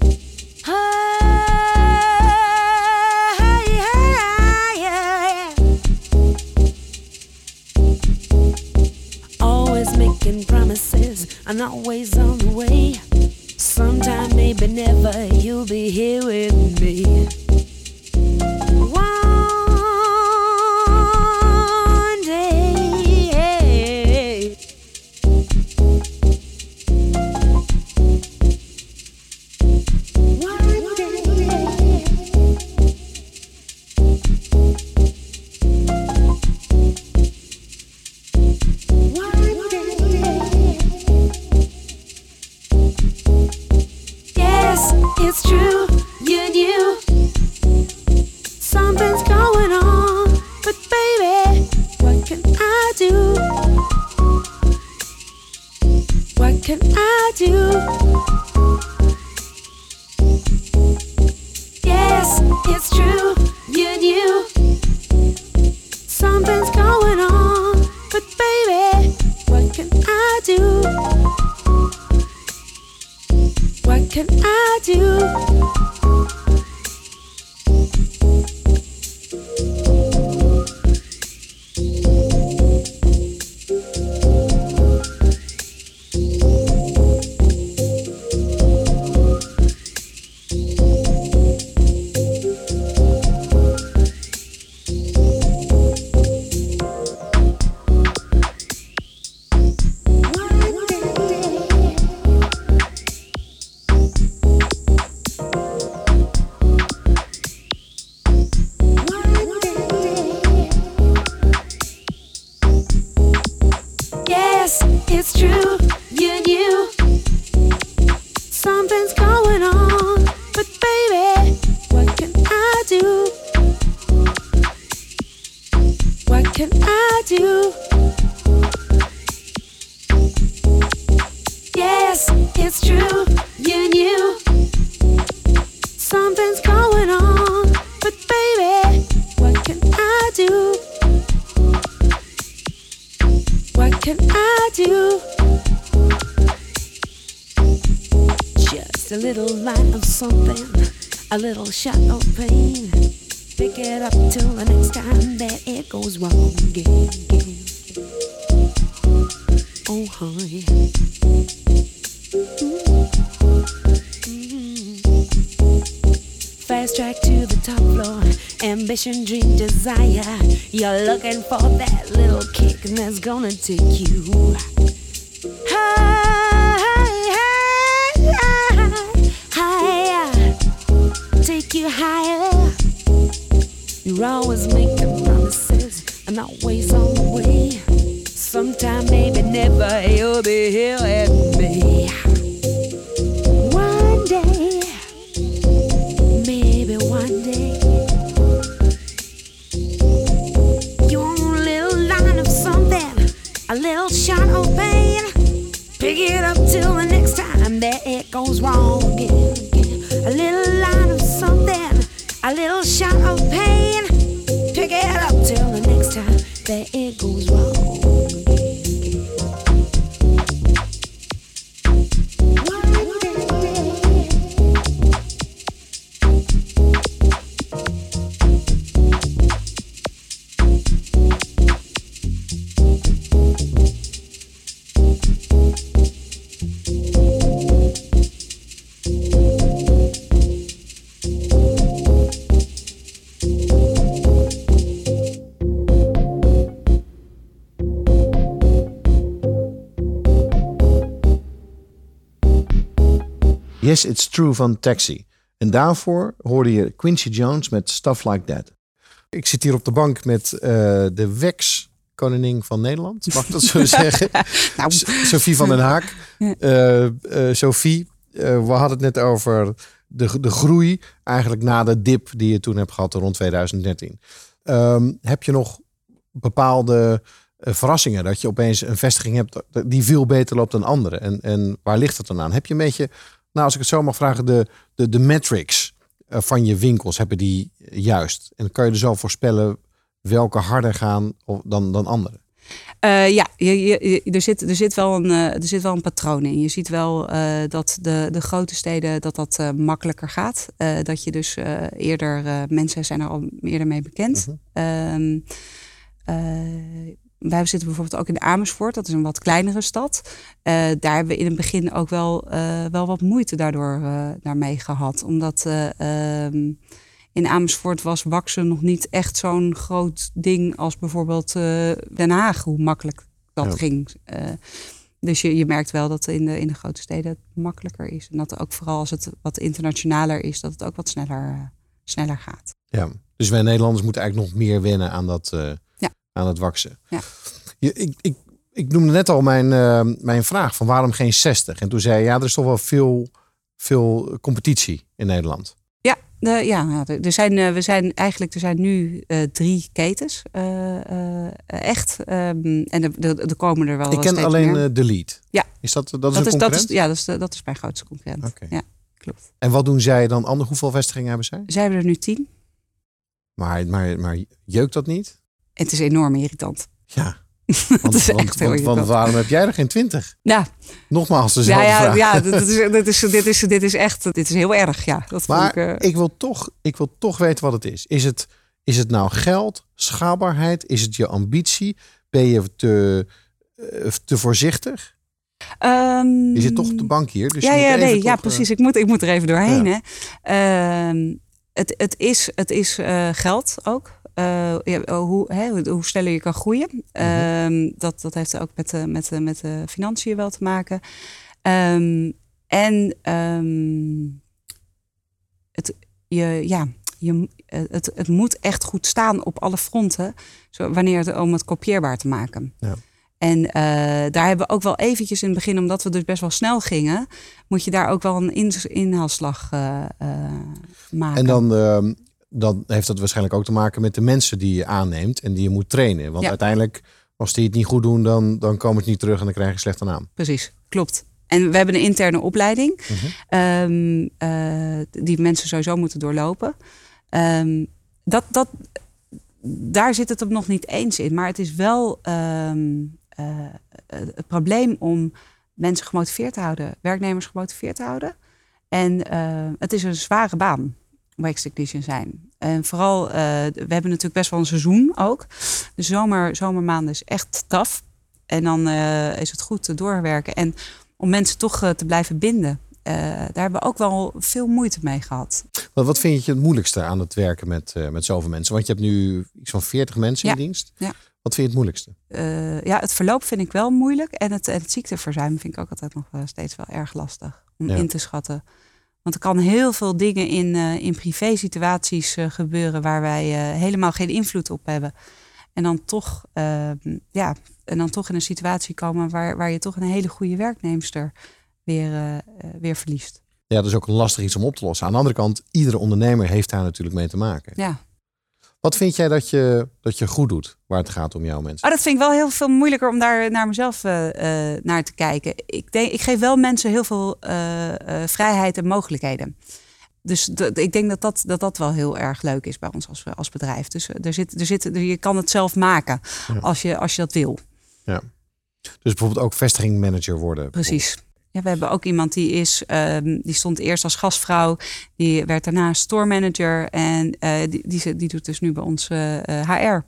You're looking for that little kick, and that's gonna take you higher. Higher. Take you higher. You're always making promises and always on Yes, It's True van Taxi. En daarvoor hoorde je Quincy Jones met Stuff Like That. Ik zit hier op de bank met eh, de Wex koningin van Nederland, mag ik dat zo (laughs) zeggen? Nou. Sophie van den Haak. Eh, eh, Sophie, we hadden het net over de, de groei eigenlijk na de dip die je toen hebt gehad rond 2013. Ehm, heb je nog bepaalde verrassingen dat je opeens een vestiging hebt die veel beter loopt dan andere? En, en waar ligt het dan aan? Heb je een beetje, nou als ik het zo mag vragen, de, de, de metrics eh, van je winkels hebben die juist? En kan je dus al voorspellen welke harder gaan dan, dan andere? Eh, ja, je, je, er, zit, er, zit wel een, eh, er zit wel een patroon in. Je ziet wel dat de, de grote steden dat dat makkelijker gaat. Dat je dus eerder, mensen zijn er al eerder mee bekend. Ehm, eh, wij zitten bijvoorbeeld ook in Amersfoort, dat is een wat kleinere stad. Eh, daar hebben we in het begin ook wel, eh, wel wat moeite daardoor eh, daarmee gehad. Omdat eh, ehm, in Amersfoort was waksen nog niet echt zo'n groot ding als bijvoorbeeld Den Haag, hoe makkelijk dat Ja. ging. Dus je, je merkt wel dat in de, in de grote steden het makkelijker is. En dat ook vooral als het wat internationaler is, dat het ook wat sneller, sneller gaat. Ja, dus wij Nederlanders moeten eigenlijk nog meer wennen aan dat. Aan het waksen. Ja. Je, ik, ik, ik noemde net al mijn, eh, mijn vraag van waarom geen 60? En toen zei je, ja, er is toch wel veel, veel competitie in Nederland. Ja, de, ja er zijn, eh, we zijn eigenlijk er zijn nu eh, drie ketens. echt. Ehm, en er, er, er komen er wel ik ken alleen meer. de lead. Ja. Is dat, dat is dat, een is, dat, is, ja, dat, is, dat is mijn grootste concurrent. Ja, klopt. En wat doen zij dan anders? Hoeveel vestigingen hebben zij? Zij hebben er nu tien. Maar, maar, maar jeukt dat niet? Het is enorm irritant. Ja. (laughs) Want, is want, echt heel want, want waarom heb jij er geen 20? Ja, Nogmaals, dezelfde ja, ja, vraag. ja dit, is, (laughs) dit, is, dit, is, dit is echt dit is heel erg. Ja, dat Maar ik, eh, ik, wil toch, ik wil toch weten wat het is. Is het, is het nou geld, schaalbaarheid? Is het je ambitie? Ben je te, eh, te voorzichtig? ehm, Je zit toch op de bank hier. Dus ja, ja, nee, toch, ja, eh, precies. Ik moet, ik moet er even doorheen. Ja. Hè. Ehm, het, het is, het is eh, geld ook. Eh, ja, hoe, hè, hoe- hoe sneller je kan groeien. Ehm, dat, dat heeft ook met de, met, de, met de financiën wel te maken. Ehm, en ehm, het, je, ja, je, het, het moet echt goed staan op alle fronten. Zo, wanneer het, om het kopieerbaar te maken. Ja. En eh, daar hebben we ook wel eventjes in het begin, omdat we dus best wel snel gingen, moet je daar ook wel een in, inhaalslag eh, eh, maken. En dan, dan heeft dat waarschijnlijk ook te maken met de mensen die je aanneemt en die je moet trainen. Want Ja. uiteindelijk, als die het niet goed doen, dan, dan komen ze niet terug en dan krijg je slechte naam. Precies, klopt. En we hebben een interne opleiding Mhm. ehm, eh, die mensen sowieso moeten doorlopen. Ehm, dat, dat, daar zit het hem nog niet eens in. Maar het is wel ehm, eh, het probleem om mensen gemotiveerd te houden, werknemers gemotiveerd te houden. En eh, het is een zware baan, wax technician zijn. En vooral, eh, we hebben natuurlijk best wel een seizoen ook. De zomer, zomermaanden is echt tough. En dan eh, is het goed te doorwerken. En om mensen toch eh, te blijven binden. daar hebben we ook wel veel moeite mee gehad. Wat, wat vind je het moeilijkste aan het werken met, met zoveel mensen? Want je hebt nu iets van 40 mensen in dienst. Ja. Wat vind je het moeilijkste? Ja, het verloop vind ik wel moeilijk. En het, en het ziekteverzuim vind ik ook altijd nog steeds wel erg lastig om Ja. in te schatten. Want er kan heel veel dingen in, eh in privé situaties eh, gebeuren waar wij eh, helemaal geen invloed op hebben. En dan toch, eh, ja, en dan toch in een situatie komen waar, waar je toch een hele goede werknemster weer, weer verliest. Ja, dat is ook een lastig iets om op te lossen. Aan de andere kant, iedere ondernemer heeft daar natuurlijk mee te maken. Ja. Wat vind jij dat je, dat je goed doet waar het gaat om jouw mensen? Oh, dat vind ik wel heel veel moeilijker om daar naar mezelf eh, eh, naar te kijken. Ik, denk, ik geef wel mensen heel veel eh, vrijheid en mogelijkheden. Dus ik denk dat dat, dat dat wel heel erg leuk is bij ons als, als bedrijf. Dus er zit, er zit, er- je kan het zelf maken Ja. als, je, als je dat wil. Ja. Dus bijvoorbeeld ook vestigingmanager worden. Precies. Ja, we hebben ook iemand die is, ehm, die stond eerst als gastvrouw, die werd daarna store manager en eh, die, die, die doet dus nu bij ons eh, eh, HR.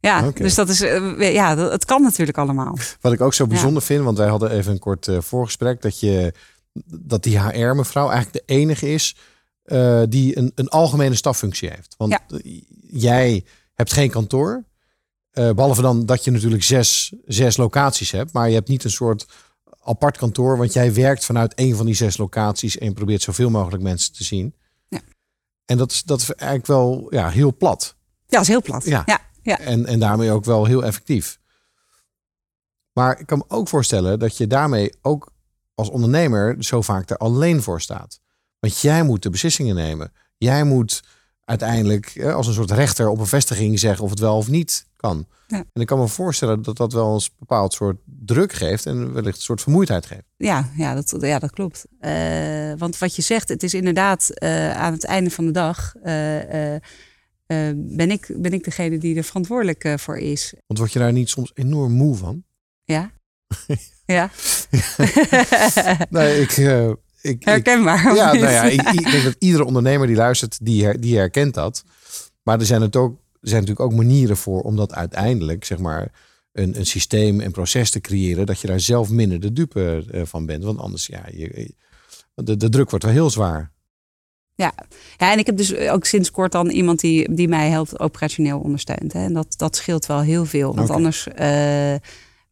Ja, dus dat is, eh, ja, dat, het kan natuurlijk allemaal. Wat ik ook zo bijzonder vind, want wij hadden even een kort eh, voorgesprek, dat, je, dat die HR-mevrouw eigenlijk de enige is eh, die een, een algemene staffunctie heeft. Want Ja. eh, jij hebt geen kantoor, eh, behalve dan dat je natuurlijk zes, zes locaties hebt, maar je hebt niet een soort apart kantoor, want jij werkt vanuit een van die zes locaties en probeert zoveel mogelijk mensen te zien. Ja. En dat is, dat is eigenlijk wel ja, heel plat. Ja, dat is heel plat. Ja. ja, ja. En, en daarmee ook wel heel effectief. Maar ik kan me ook voorstellen dat je daarmee ook als ondernemer zo vaak er alleen voor staat. Want jij moet de beslissingen nemen. Jij moet uiteindelijk als een soort rechter op een vestiging zeggen of het wel of niet kan. Ja. En ik kan me voorstellen dat dat wel eens een bepaald soort druk geeft en wellicht een soort vermoeidheid geeft. Ja, ja, dat, ja, dat klopt. Eh, want wat je zegt, het is inderdaad eh, aan het einde van de dag. eh, ben, ik, ben ik degene die er verantwoordelijk voor is. Want word je daar niet soms enorm moe van? Ja. (laughs) ja. (laughs) Nee, ik, ik, ik, Herkenbaar. of ja, nou ja, ik, (laughs) ik denk dat iedere ondernemer die luistert, die, her- die herkent dat. Maar er zijn, het ook, er zijn natuurlijk ook manieren voor om dat uiteindelijk, zeg maar, een, een systeem en proces te creëren, dat je daar zelf minder de dupe eh, van bent. Want anders, ja, je, de, de druk wordt wel heel zwaar. Ja. ja, en ik heb dus ook sinds kort dan iemand die, die mij helpt operationeel ondersteunt. Hè. En dat, dat scheelt wel heel veel. Want anders eh,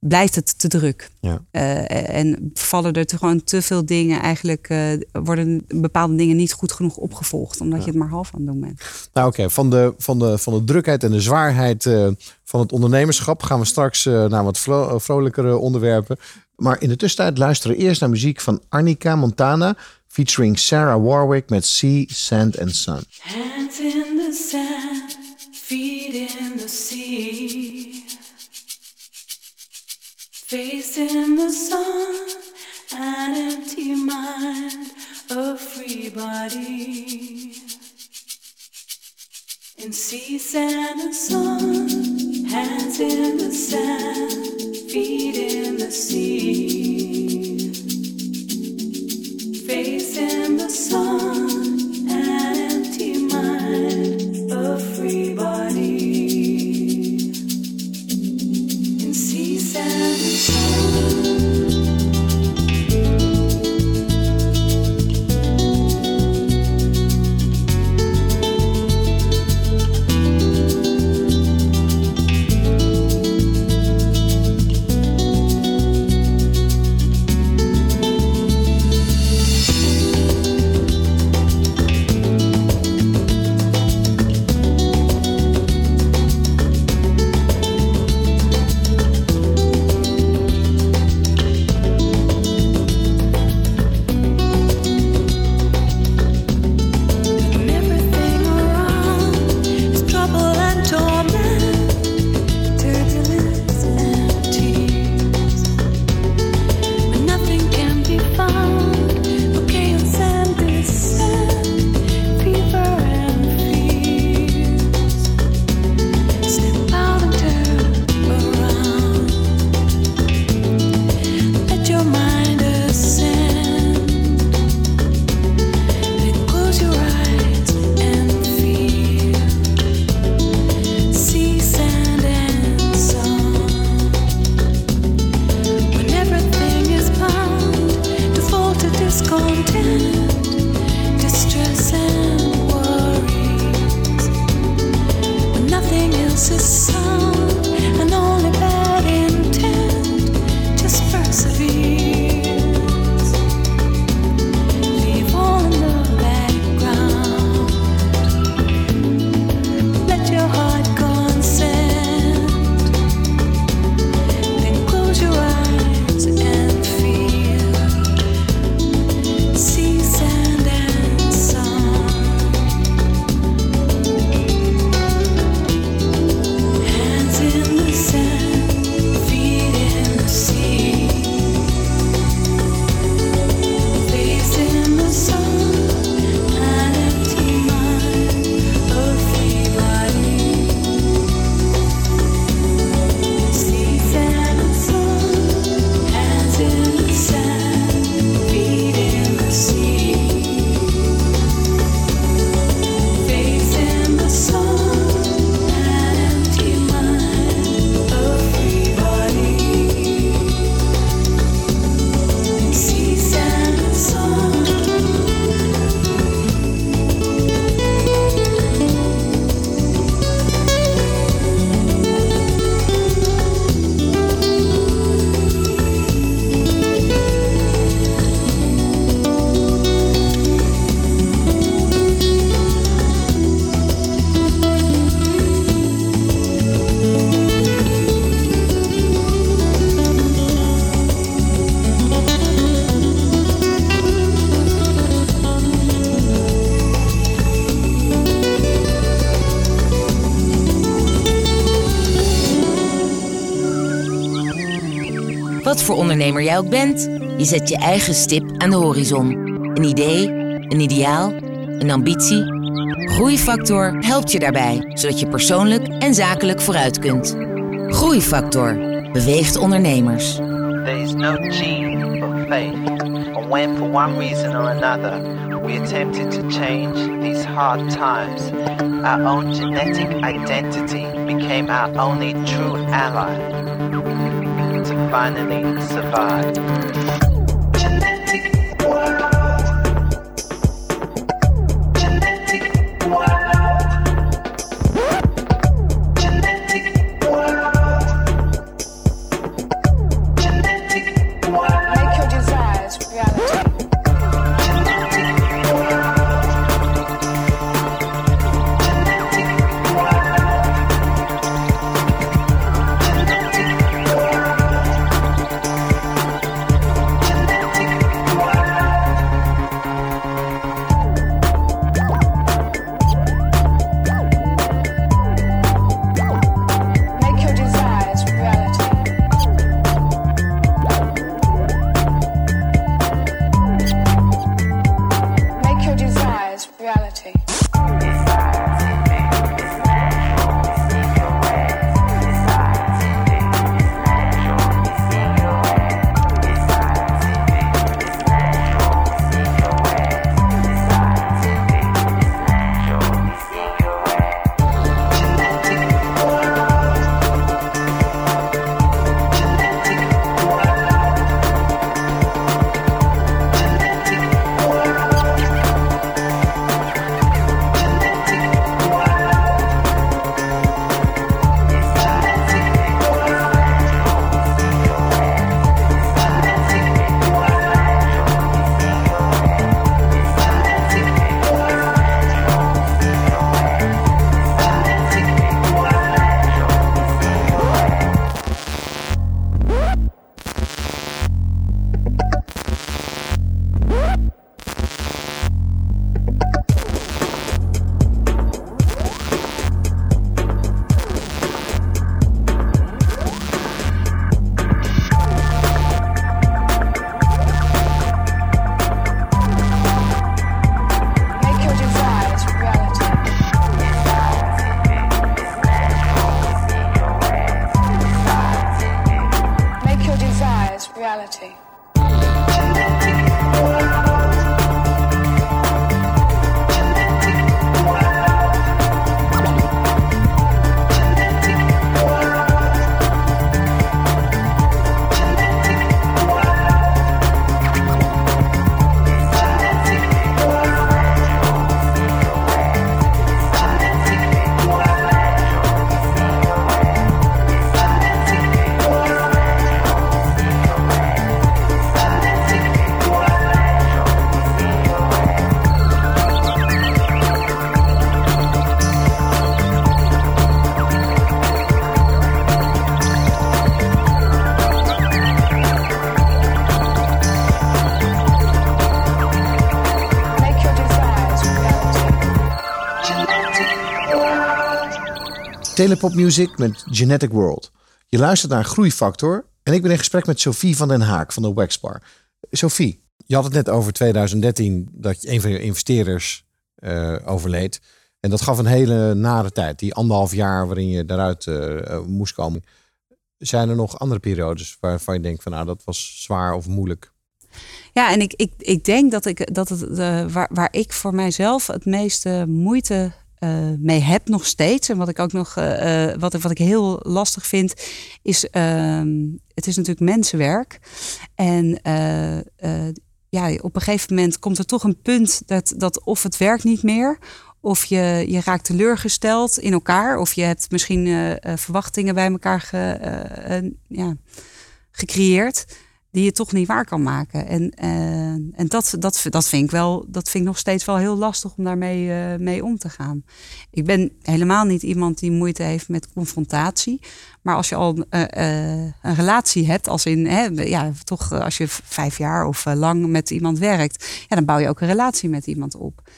blijft het te druk. Ja. Eh, en vallen er te, gewoon te veel dingen. Eigenlijk eh, worden bepaalde dingen niet goed genoeg opgevolgd. Omdat je het maar half aan het doen bent. Nou oké, van, de, van, de, van de drukheid en de zwaarheid eh, van het ondernemerschap gaan we straks eh, naar wat vro- vrolijkere onderwerpen. Maar in de tussentijd luisteren we eerst naar muziek van Arnica Montana, featuring Sarah Warwick met Sea, Sand and Sun. Hands in the sand, feet in the sea. Face in the sun, an empty mind, a free body. In sea, sand, and sun, hands in the sand, feet in the sea. Face in the sun, ondernemer jij ook bent, je zet je eigen stip aan de horizon. Een idee, een ideaal, een ambitie. Groeifactor helpt je daarbij, zodat je persoonlijk en zakelijk vooruit kunt. Groeifactor beweegt ondernemers. There is no gene for faith, and when for one reason or another we attempted to change these hard times, our own genetic identity became our only true ally finally survive. Telepop Music met Genetic World. Je luistert naar Groeifactor en ik ben in gesprek met Sophie van den Haak van de Waxbar. Sophie, je had het net over 2013 dat je een van je investeerders eh, overleed. En dat gaf een hele nare tijd, die anderhalf jaar waarin je daaruit eh, eh, moest komen. Zijn er nog andere periodes waarvan je denkt van nou dat was zwaar of moeilijk? Ja, en ik, ik, ik denk dat, ik, dat het, waar, waar ik voor mijzelf het meeste moeite eh, mee heb nog steeds. En wat ik ook nog eh, eh, wat, wat ik heel lastig vind, is ehm, het is natuurlijk mensenwerk. En ja, op een gegeven moment komt er toch een punt dat, dat of het werkt niet meer. Of je, je raakt teleurgesteld in elkaar. Of je hebt misschien verwachtingen bij elkaar ge, ja, gecreëerd die je toch niet waar kan maken. En, eh, en dat, dat, dat, vind ik wel, dat vind ik nog steeds wel heel lastig om daarmee eh, mee om te gaan. Ik ben helemaal niet iemand die moeite heeft met confrontatie. Maar als je al eh, een relatie hebt, als in hè, ja, toch als je vijf jaar of lang met iemand werkt, ja, dan bouw je ook een relatie met iemand op.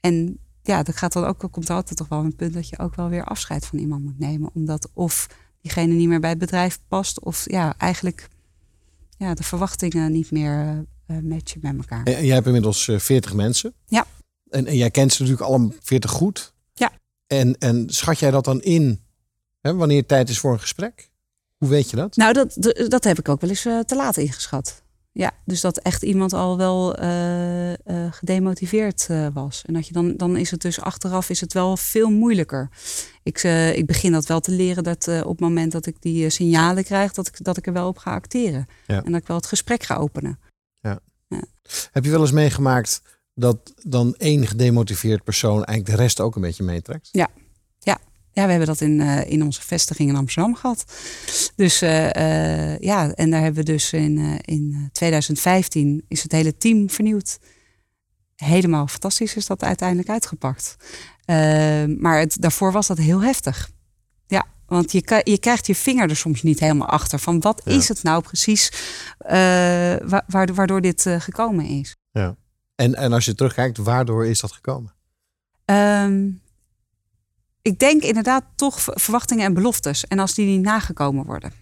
En ja, dat gaat dan ook, komt altijd toch wel een punt dat je ook wel weer afscheid van iemand moet nemen. Omdat of diegene niet meer bij het bedrijf past, of ja, eigenlijk ja, de verwachtingen niet meer eh, eh, matchen met elkaar. En, jij hebt inmiddels eh, 40 mensen. Ja. En, en jij kent ze natuurlijk alle 40 goed. Ja. En, en schat jij dat dan in hè, wanneer het tijd is voor een gesprek? Hoe weet je dat? Nou, dat, dat heb ik ook wel eens eh, te laat ingeschat. Ja, dus dat echt iemand al wel eh, eh, gedemotiveerd eh, was. En dat je dan, dan is het dus achteraf is het wel veel moeilijker. Ik, ik begin dat wel te leren dat op het moment dat ik die signalen krijg, dat ik, dat ik er wel op ga acteren. Ja. En dat ik wel het gesprek ga openen. Heb je wel eens meegemaakt dat dan één gedemotiveerd persoon eigenlijk de rest ook een beetje meetrekt? Ja, ja. we hebben dat in, eh, in onze vestiging in Amsterdam gehad. Dus eh, eh, ja, en daar hebben we dus in, in 2015 is het hele team vernieuwd. Helemaal fantastisch is dat uiteindelijk uitgepakt. Eh, maar het, daarvoor was dat heel heftig. Ja, want je, je krijgt je vinger er soms niet helemaal achter. Van wat Ja. is het nou precies wa- waardoor, waardoor dit gekomen is? Ja. En, en als je terugkijkt, waardoor is dat gekomen? Ehm, ik denk inderdaad toch ver- verwachtingen en beloftes. En als die niet nagekomen worden.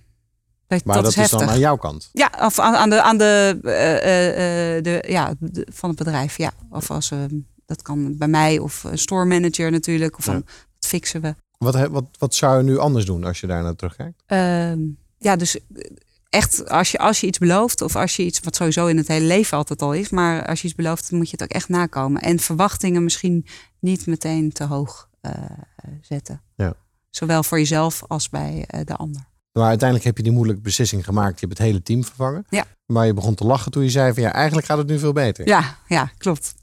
Dat, Maar dat, is, heftig. dan aan jouw kant. Ja, of aan, aan de, aan de, eh, eh, eh, de, ja de- van het bedrijf. Ja. Of als, ehm, dat kan bij mij of een store manager natuurlijk. Of van, Ja. dat fixen we. Wat, wat, wat zou je nu anders doen als je daar naar terugkijkt? Ehm, ja, dus echt als je, als je iets belooft, of als je iets, wat sowieso in het hele leven altijd al is, maar als je iets belooft, dan moet je het ook echt nakomen. En verwachtingen misschien niet meteen te hoog zetten. Ja. Zowel voor jezelf als bij eh, de ander. Maar uiteindelijk heb je die moeilijke beslissing gemaakt. Je hebt het hele team vervangen. Ja. Maar je begon te lachen toen je zei van ja, eigenlijk gaat het nu veel beter. Ja, ja, klopt.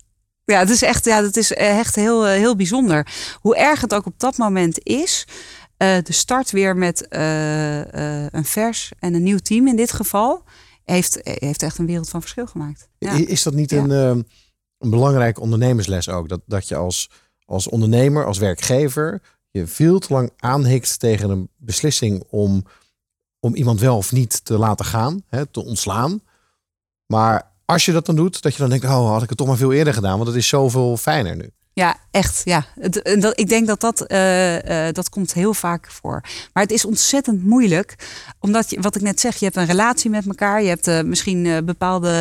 Ja, het is echt, ja, het is echt heel, eh, heel bijzonder. Hoe erg het ook op dat moment is. eh, de start weer met eh, eh, een vers en een nieuw team in dit geval. Heeft, heeft echt een wereld van verschil gemaakt. Ja. Is dat niet Ja. een, een belangrijke ondernemersles ook? Dat, dat je als, als ondernemer, als werkgever, je veel te lang aanhikt tegen een beslissing om, om iemand wel of niet te laten gaan, hè, te ontslaan. Maar als je dat dan doet, dat je dan denkt, oh, had ik het toch maar veel eerder gedaan, want het is zoveel fijner nu. Ja, echt. Ja. Ik denk dat dat, eh, eh, dat komt heel vaak voor. Maar het is ontzettend moeilijk. Omdat, je, wat ik net zeg, je hebt een relatie met elkaar. Je hebt eh, misschien bepaalde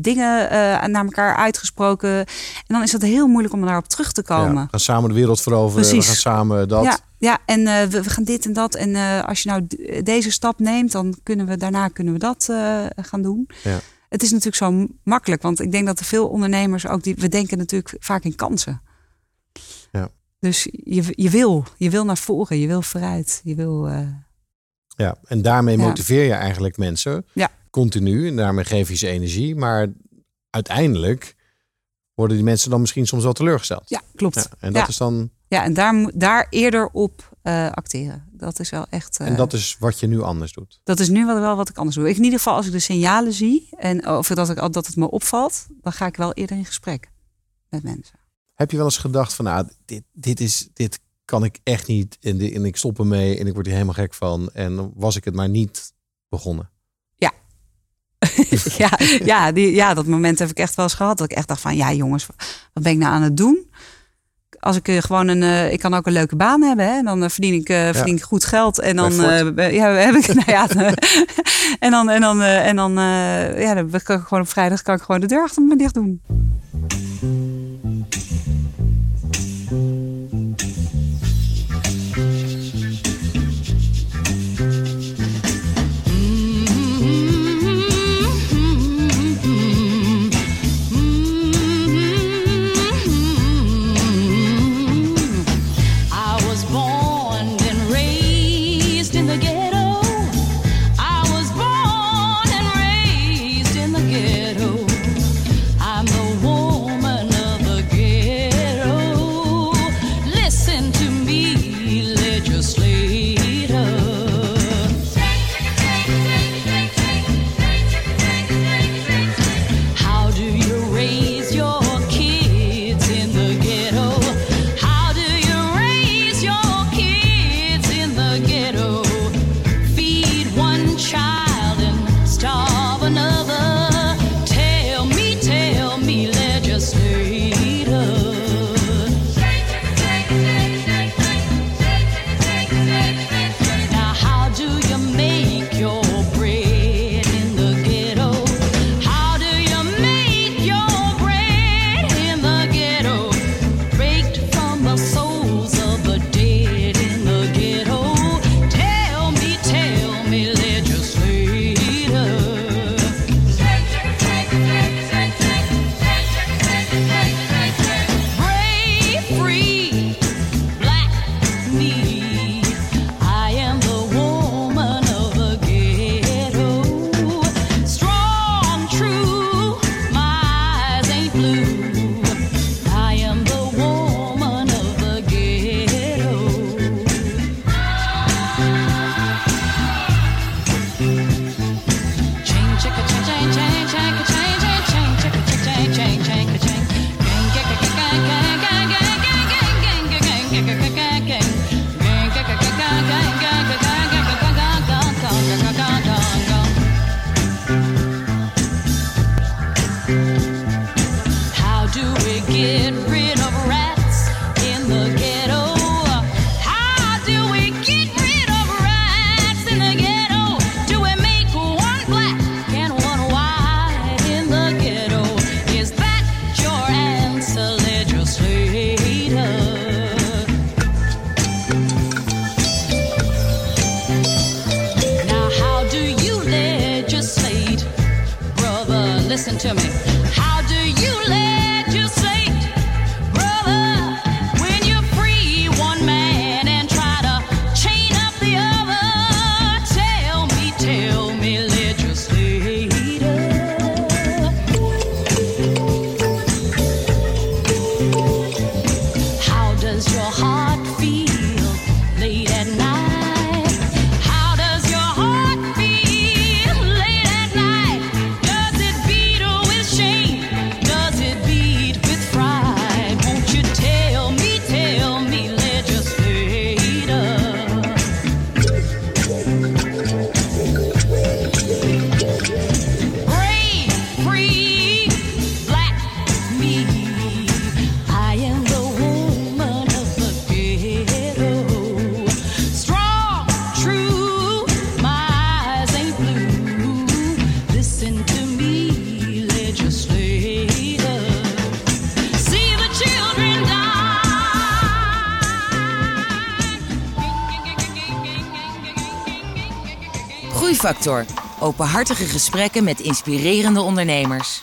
dingen naar elkaar uitgesproken. En dan is het heel moeilijk om daarop terug te komen. Ja, we gaan samen de wereld veroveren, we Precies. gaan samen dat. Ja, ja en we, we gaan dit en dat. En als je nou deze stap neemt, dan kunnen we daarna kunnen we dat gaan doen. Ja. Het is natuurlijk zo makkelijk, want ik denk dat er veel ondernemers ook die we denken natuurlijk vaak in kansen. Ja. Dus je, je wil, je wil naar voren, je wil vooruit, je wil. eh, Ja, en daarmee Ja. motiveer je eigenlijk mensen Ja. continu. En daarmee geef je ze energie. Maar uiteindelijk worden die mensen dan misschien soms wel teleurgesteld. ja, klopt. Ja, en dat ja. is dan ja, en daar, moet- daar eerder op eh, acteren. Dat is wel echt. eh, en dat is wat je nu anders doet. Dat is nu wel, wel wat ik anders doe. Ik, in ieder geval, als ik de signalen zie en of dat, ik, dat het me opvalt, dan ga ik wel eerder in gesprek met mensen. Heb je wel eens gedacht van, nou, dit, dit, is, dit kan ik echt niet en, di- en ik stop ermee en ik word hier helemaal gek van. En dan was ik het maar niet begonnen. (laughs) (laughs) ja, ja, die, ja, dat moment heb ik echt wel eens gehad. Dat ik echt dacht van, ja jongens, wat ben ik nou aan het doen? Als ik eh, gewoon een, eh, ik kan ook een leuke baan hebben, hè? En dan eh, verdien ik, verdien ik goed geld en dan, ja, heb ik, (laughs) nou ja, (laughs) en dan, en dan, en dan, ja, dan kan ik gewoon op vrijdag kan ik gewoon de deur achter me dicht doen. Listen to me. Openhartige gesprekken met inspirerende ondernemers.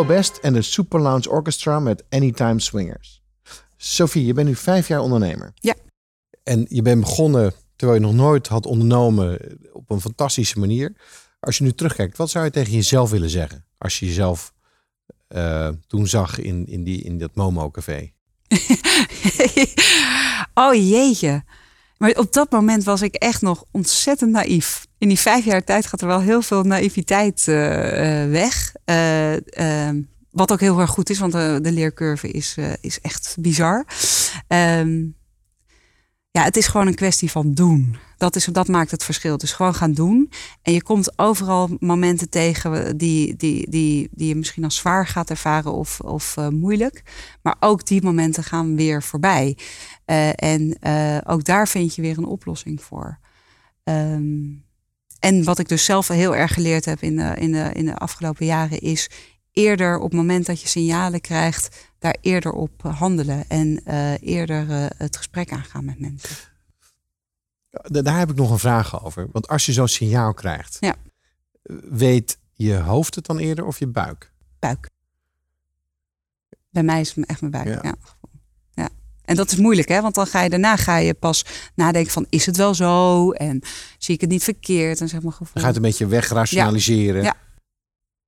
Best en de Super Lounge Orchestra met Anytime Swingers. Sophie, je bent nu vijf jaar ondernemer. Ja. En je bent begonnen terwijl je nog nooit had ondernomen op een fantastische manier. Als je nu terugkijkt, wat zou je tegen jezelf willen zeggen? Als je jezelf eh, toen zag in, in, die, in dat Momo-café. (laughs) oh jeetje. Maar op dat moment was ik echt nog ontzettend naïef. In die vijf jaar tijd gaat er wel heel veel naïviteit eh, eh, weg. Eh, ehm, wat ook heel erg goed is, want de, de leercurve is, is echt bizar. Ehm, ja, het is gewoon een kwestie van doen. Dat, is, dat maakt het verschil. Dus gewoon gaan doen. En je komt overal momenten tegen die, die, die, die je misschien als zwaar gaat ervaren of, of eh, moeilijk. Maar ook die momenten gaan weer voorbij. Eh, en eh, ook daar vind je weer een oplossing voor. Ehm, en wat ik dus zelf heel erg geleerd heb in de, in de, in de afgelopen jaren is eerder op het moment dat je signalen krijgt, daar eerder op handelen en eh, eerder eh, het gesprek aangaan met mensen. Da- Daar heb ik nog een vraag over. Want als je zo'n signaal krijgt, Ja. weet je hoofd het dan eerder of je buik? Buik. Bij mij is het echt mijn buik. Ja. Ja. Ja. En dat is moeilijk, hè? Want dan ga je daarna ga je pas nadenken van is het wel zo en zie ik het niet verkeerd en zeg maar gevoel. Dan gaat het een beetje wegrationaliseren. Ja.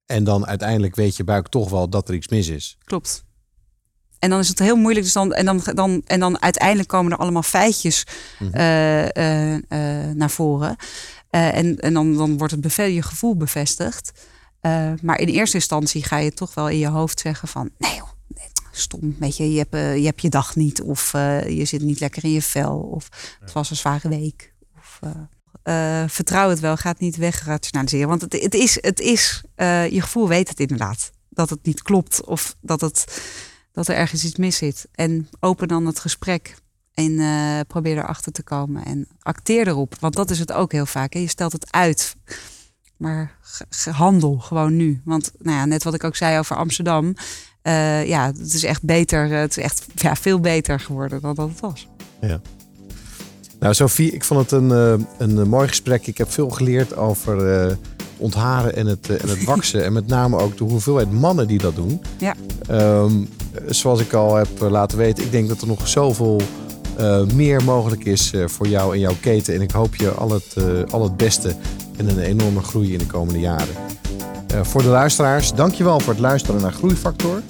En dan uiteindelijk weet je buik toch wel dat er iets mis is. Klopt. En dan is het heel moeilijk. Dus dan, en, dan, dan, en dan uiteindelijk komen er allemaal feitjes Mhm. eh, eh, eh, naar voren. En en dan, dan wordt het je gevoel bevestigd. Maar in eerste instantie ga je toch wel in je hoofd zeggen van... nee joh, stom, weet je, je hebt, je hebt je dag niet. Of je zit niet lekker in je vel. Of het was een zware week. Of, vertrouw het wel, ga het niet wegrationaliseren. Want het, het is, het is je gevoel weet het inderdaad. Dat het niet klopt of dat, het, dat er ergens iets mis zit. En open dan het gesprek en eh, probeer erachter te komen. En acteer erop, want dat is het ook heel vaak. Hè? Je stelt het uit, maar handel gewoon nu. Want nou ja, net wat ik ook zei over Amsterdam. eh, ja, het is echt beter. eh, Het is echt ja, veel beter geworden dan dat het was. Ja. Nou, Sophie, ik vond het een, een mooi gesprek. Ik heb veel geleerd over ontharen en het, eh, en het waksen. en met name ook de hoeveelheid mannen die dat doen. Ja. Ehm, zoals ik al heb eh, laten weten, ik denk dat er nog zoveel eh, meer mogelijk is eh, voor jou en jouw keten. En ik hoop je al het, eh, al het beste en een enorme groei in de komende jaren. Eh, voor de luisteraars, dankjewel voor het luisteren naar Groeifactor.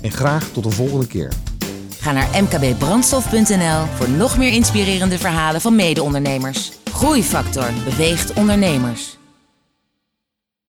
En graag tot de volgende keer. Ga naar mkbbrandstof.nl voor nog meer inspirerende verhalen van mede-ondernemers. Groeifactor beweegt ondernemers.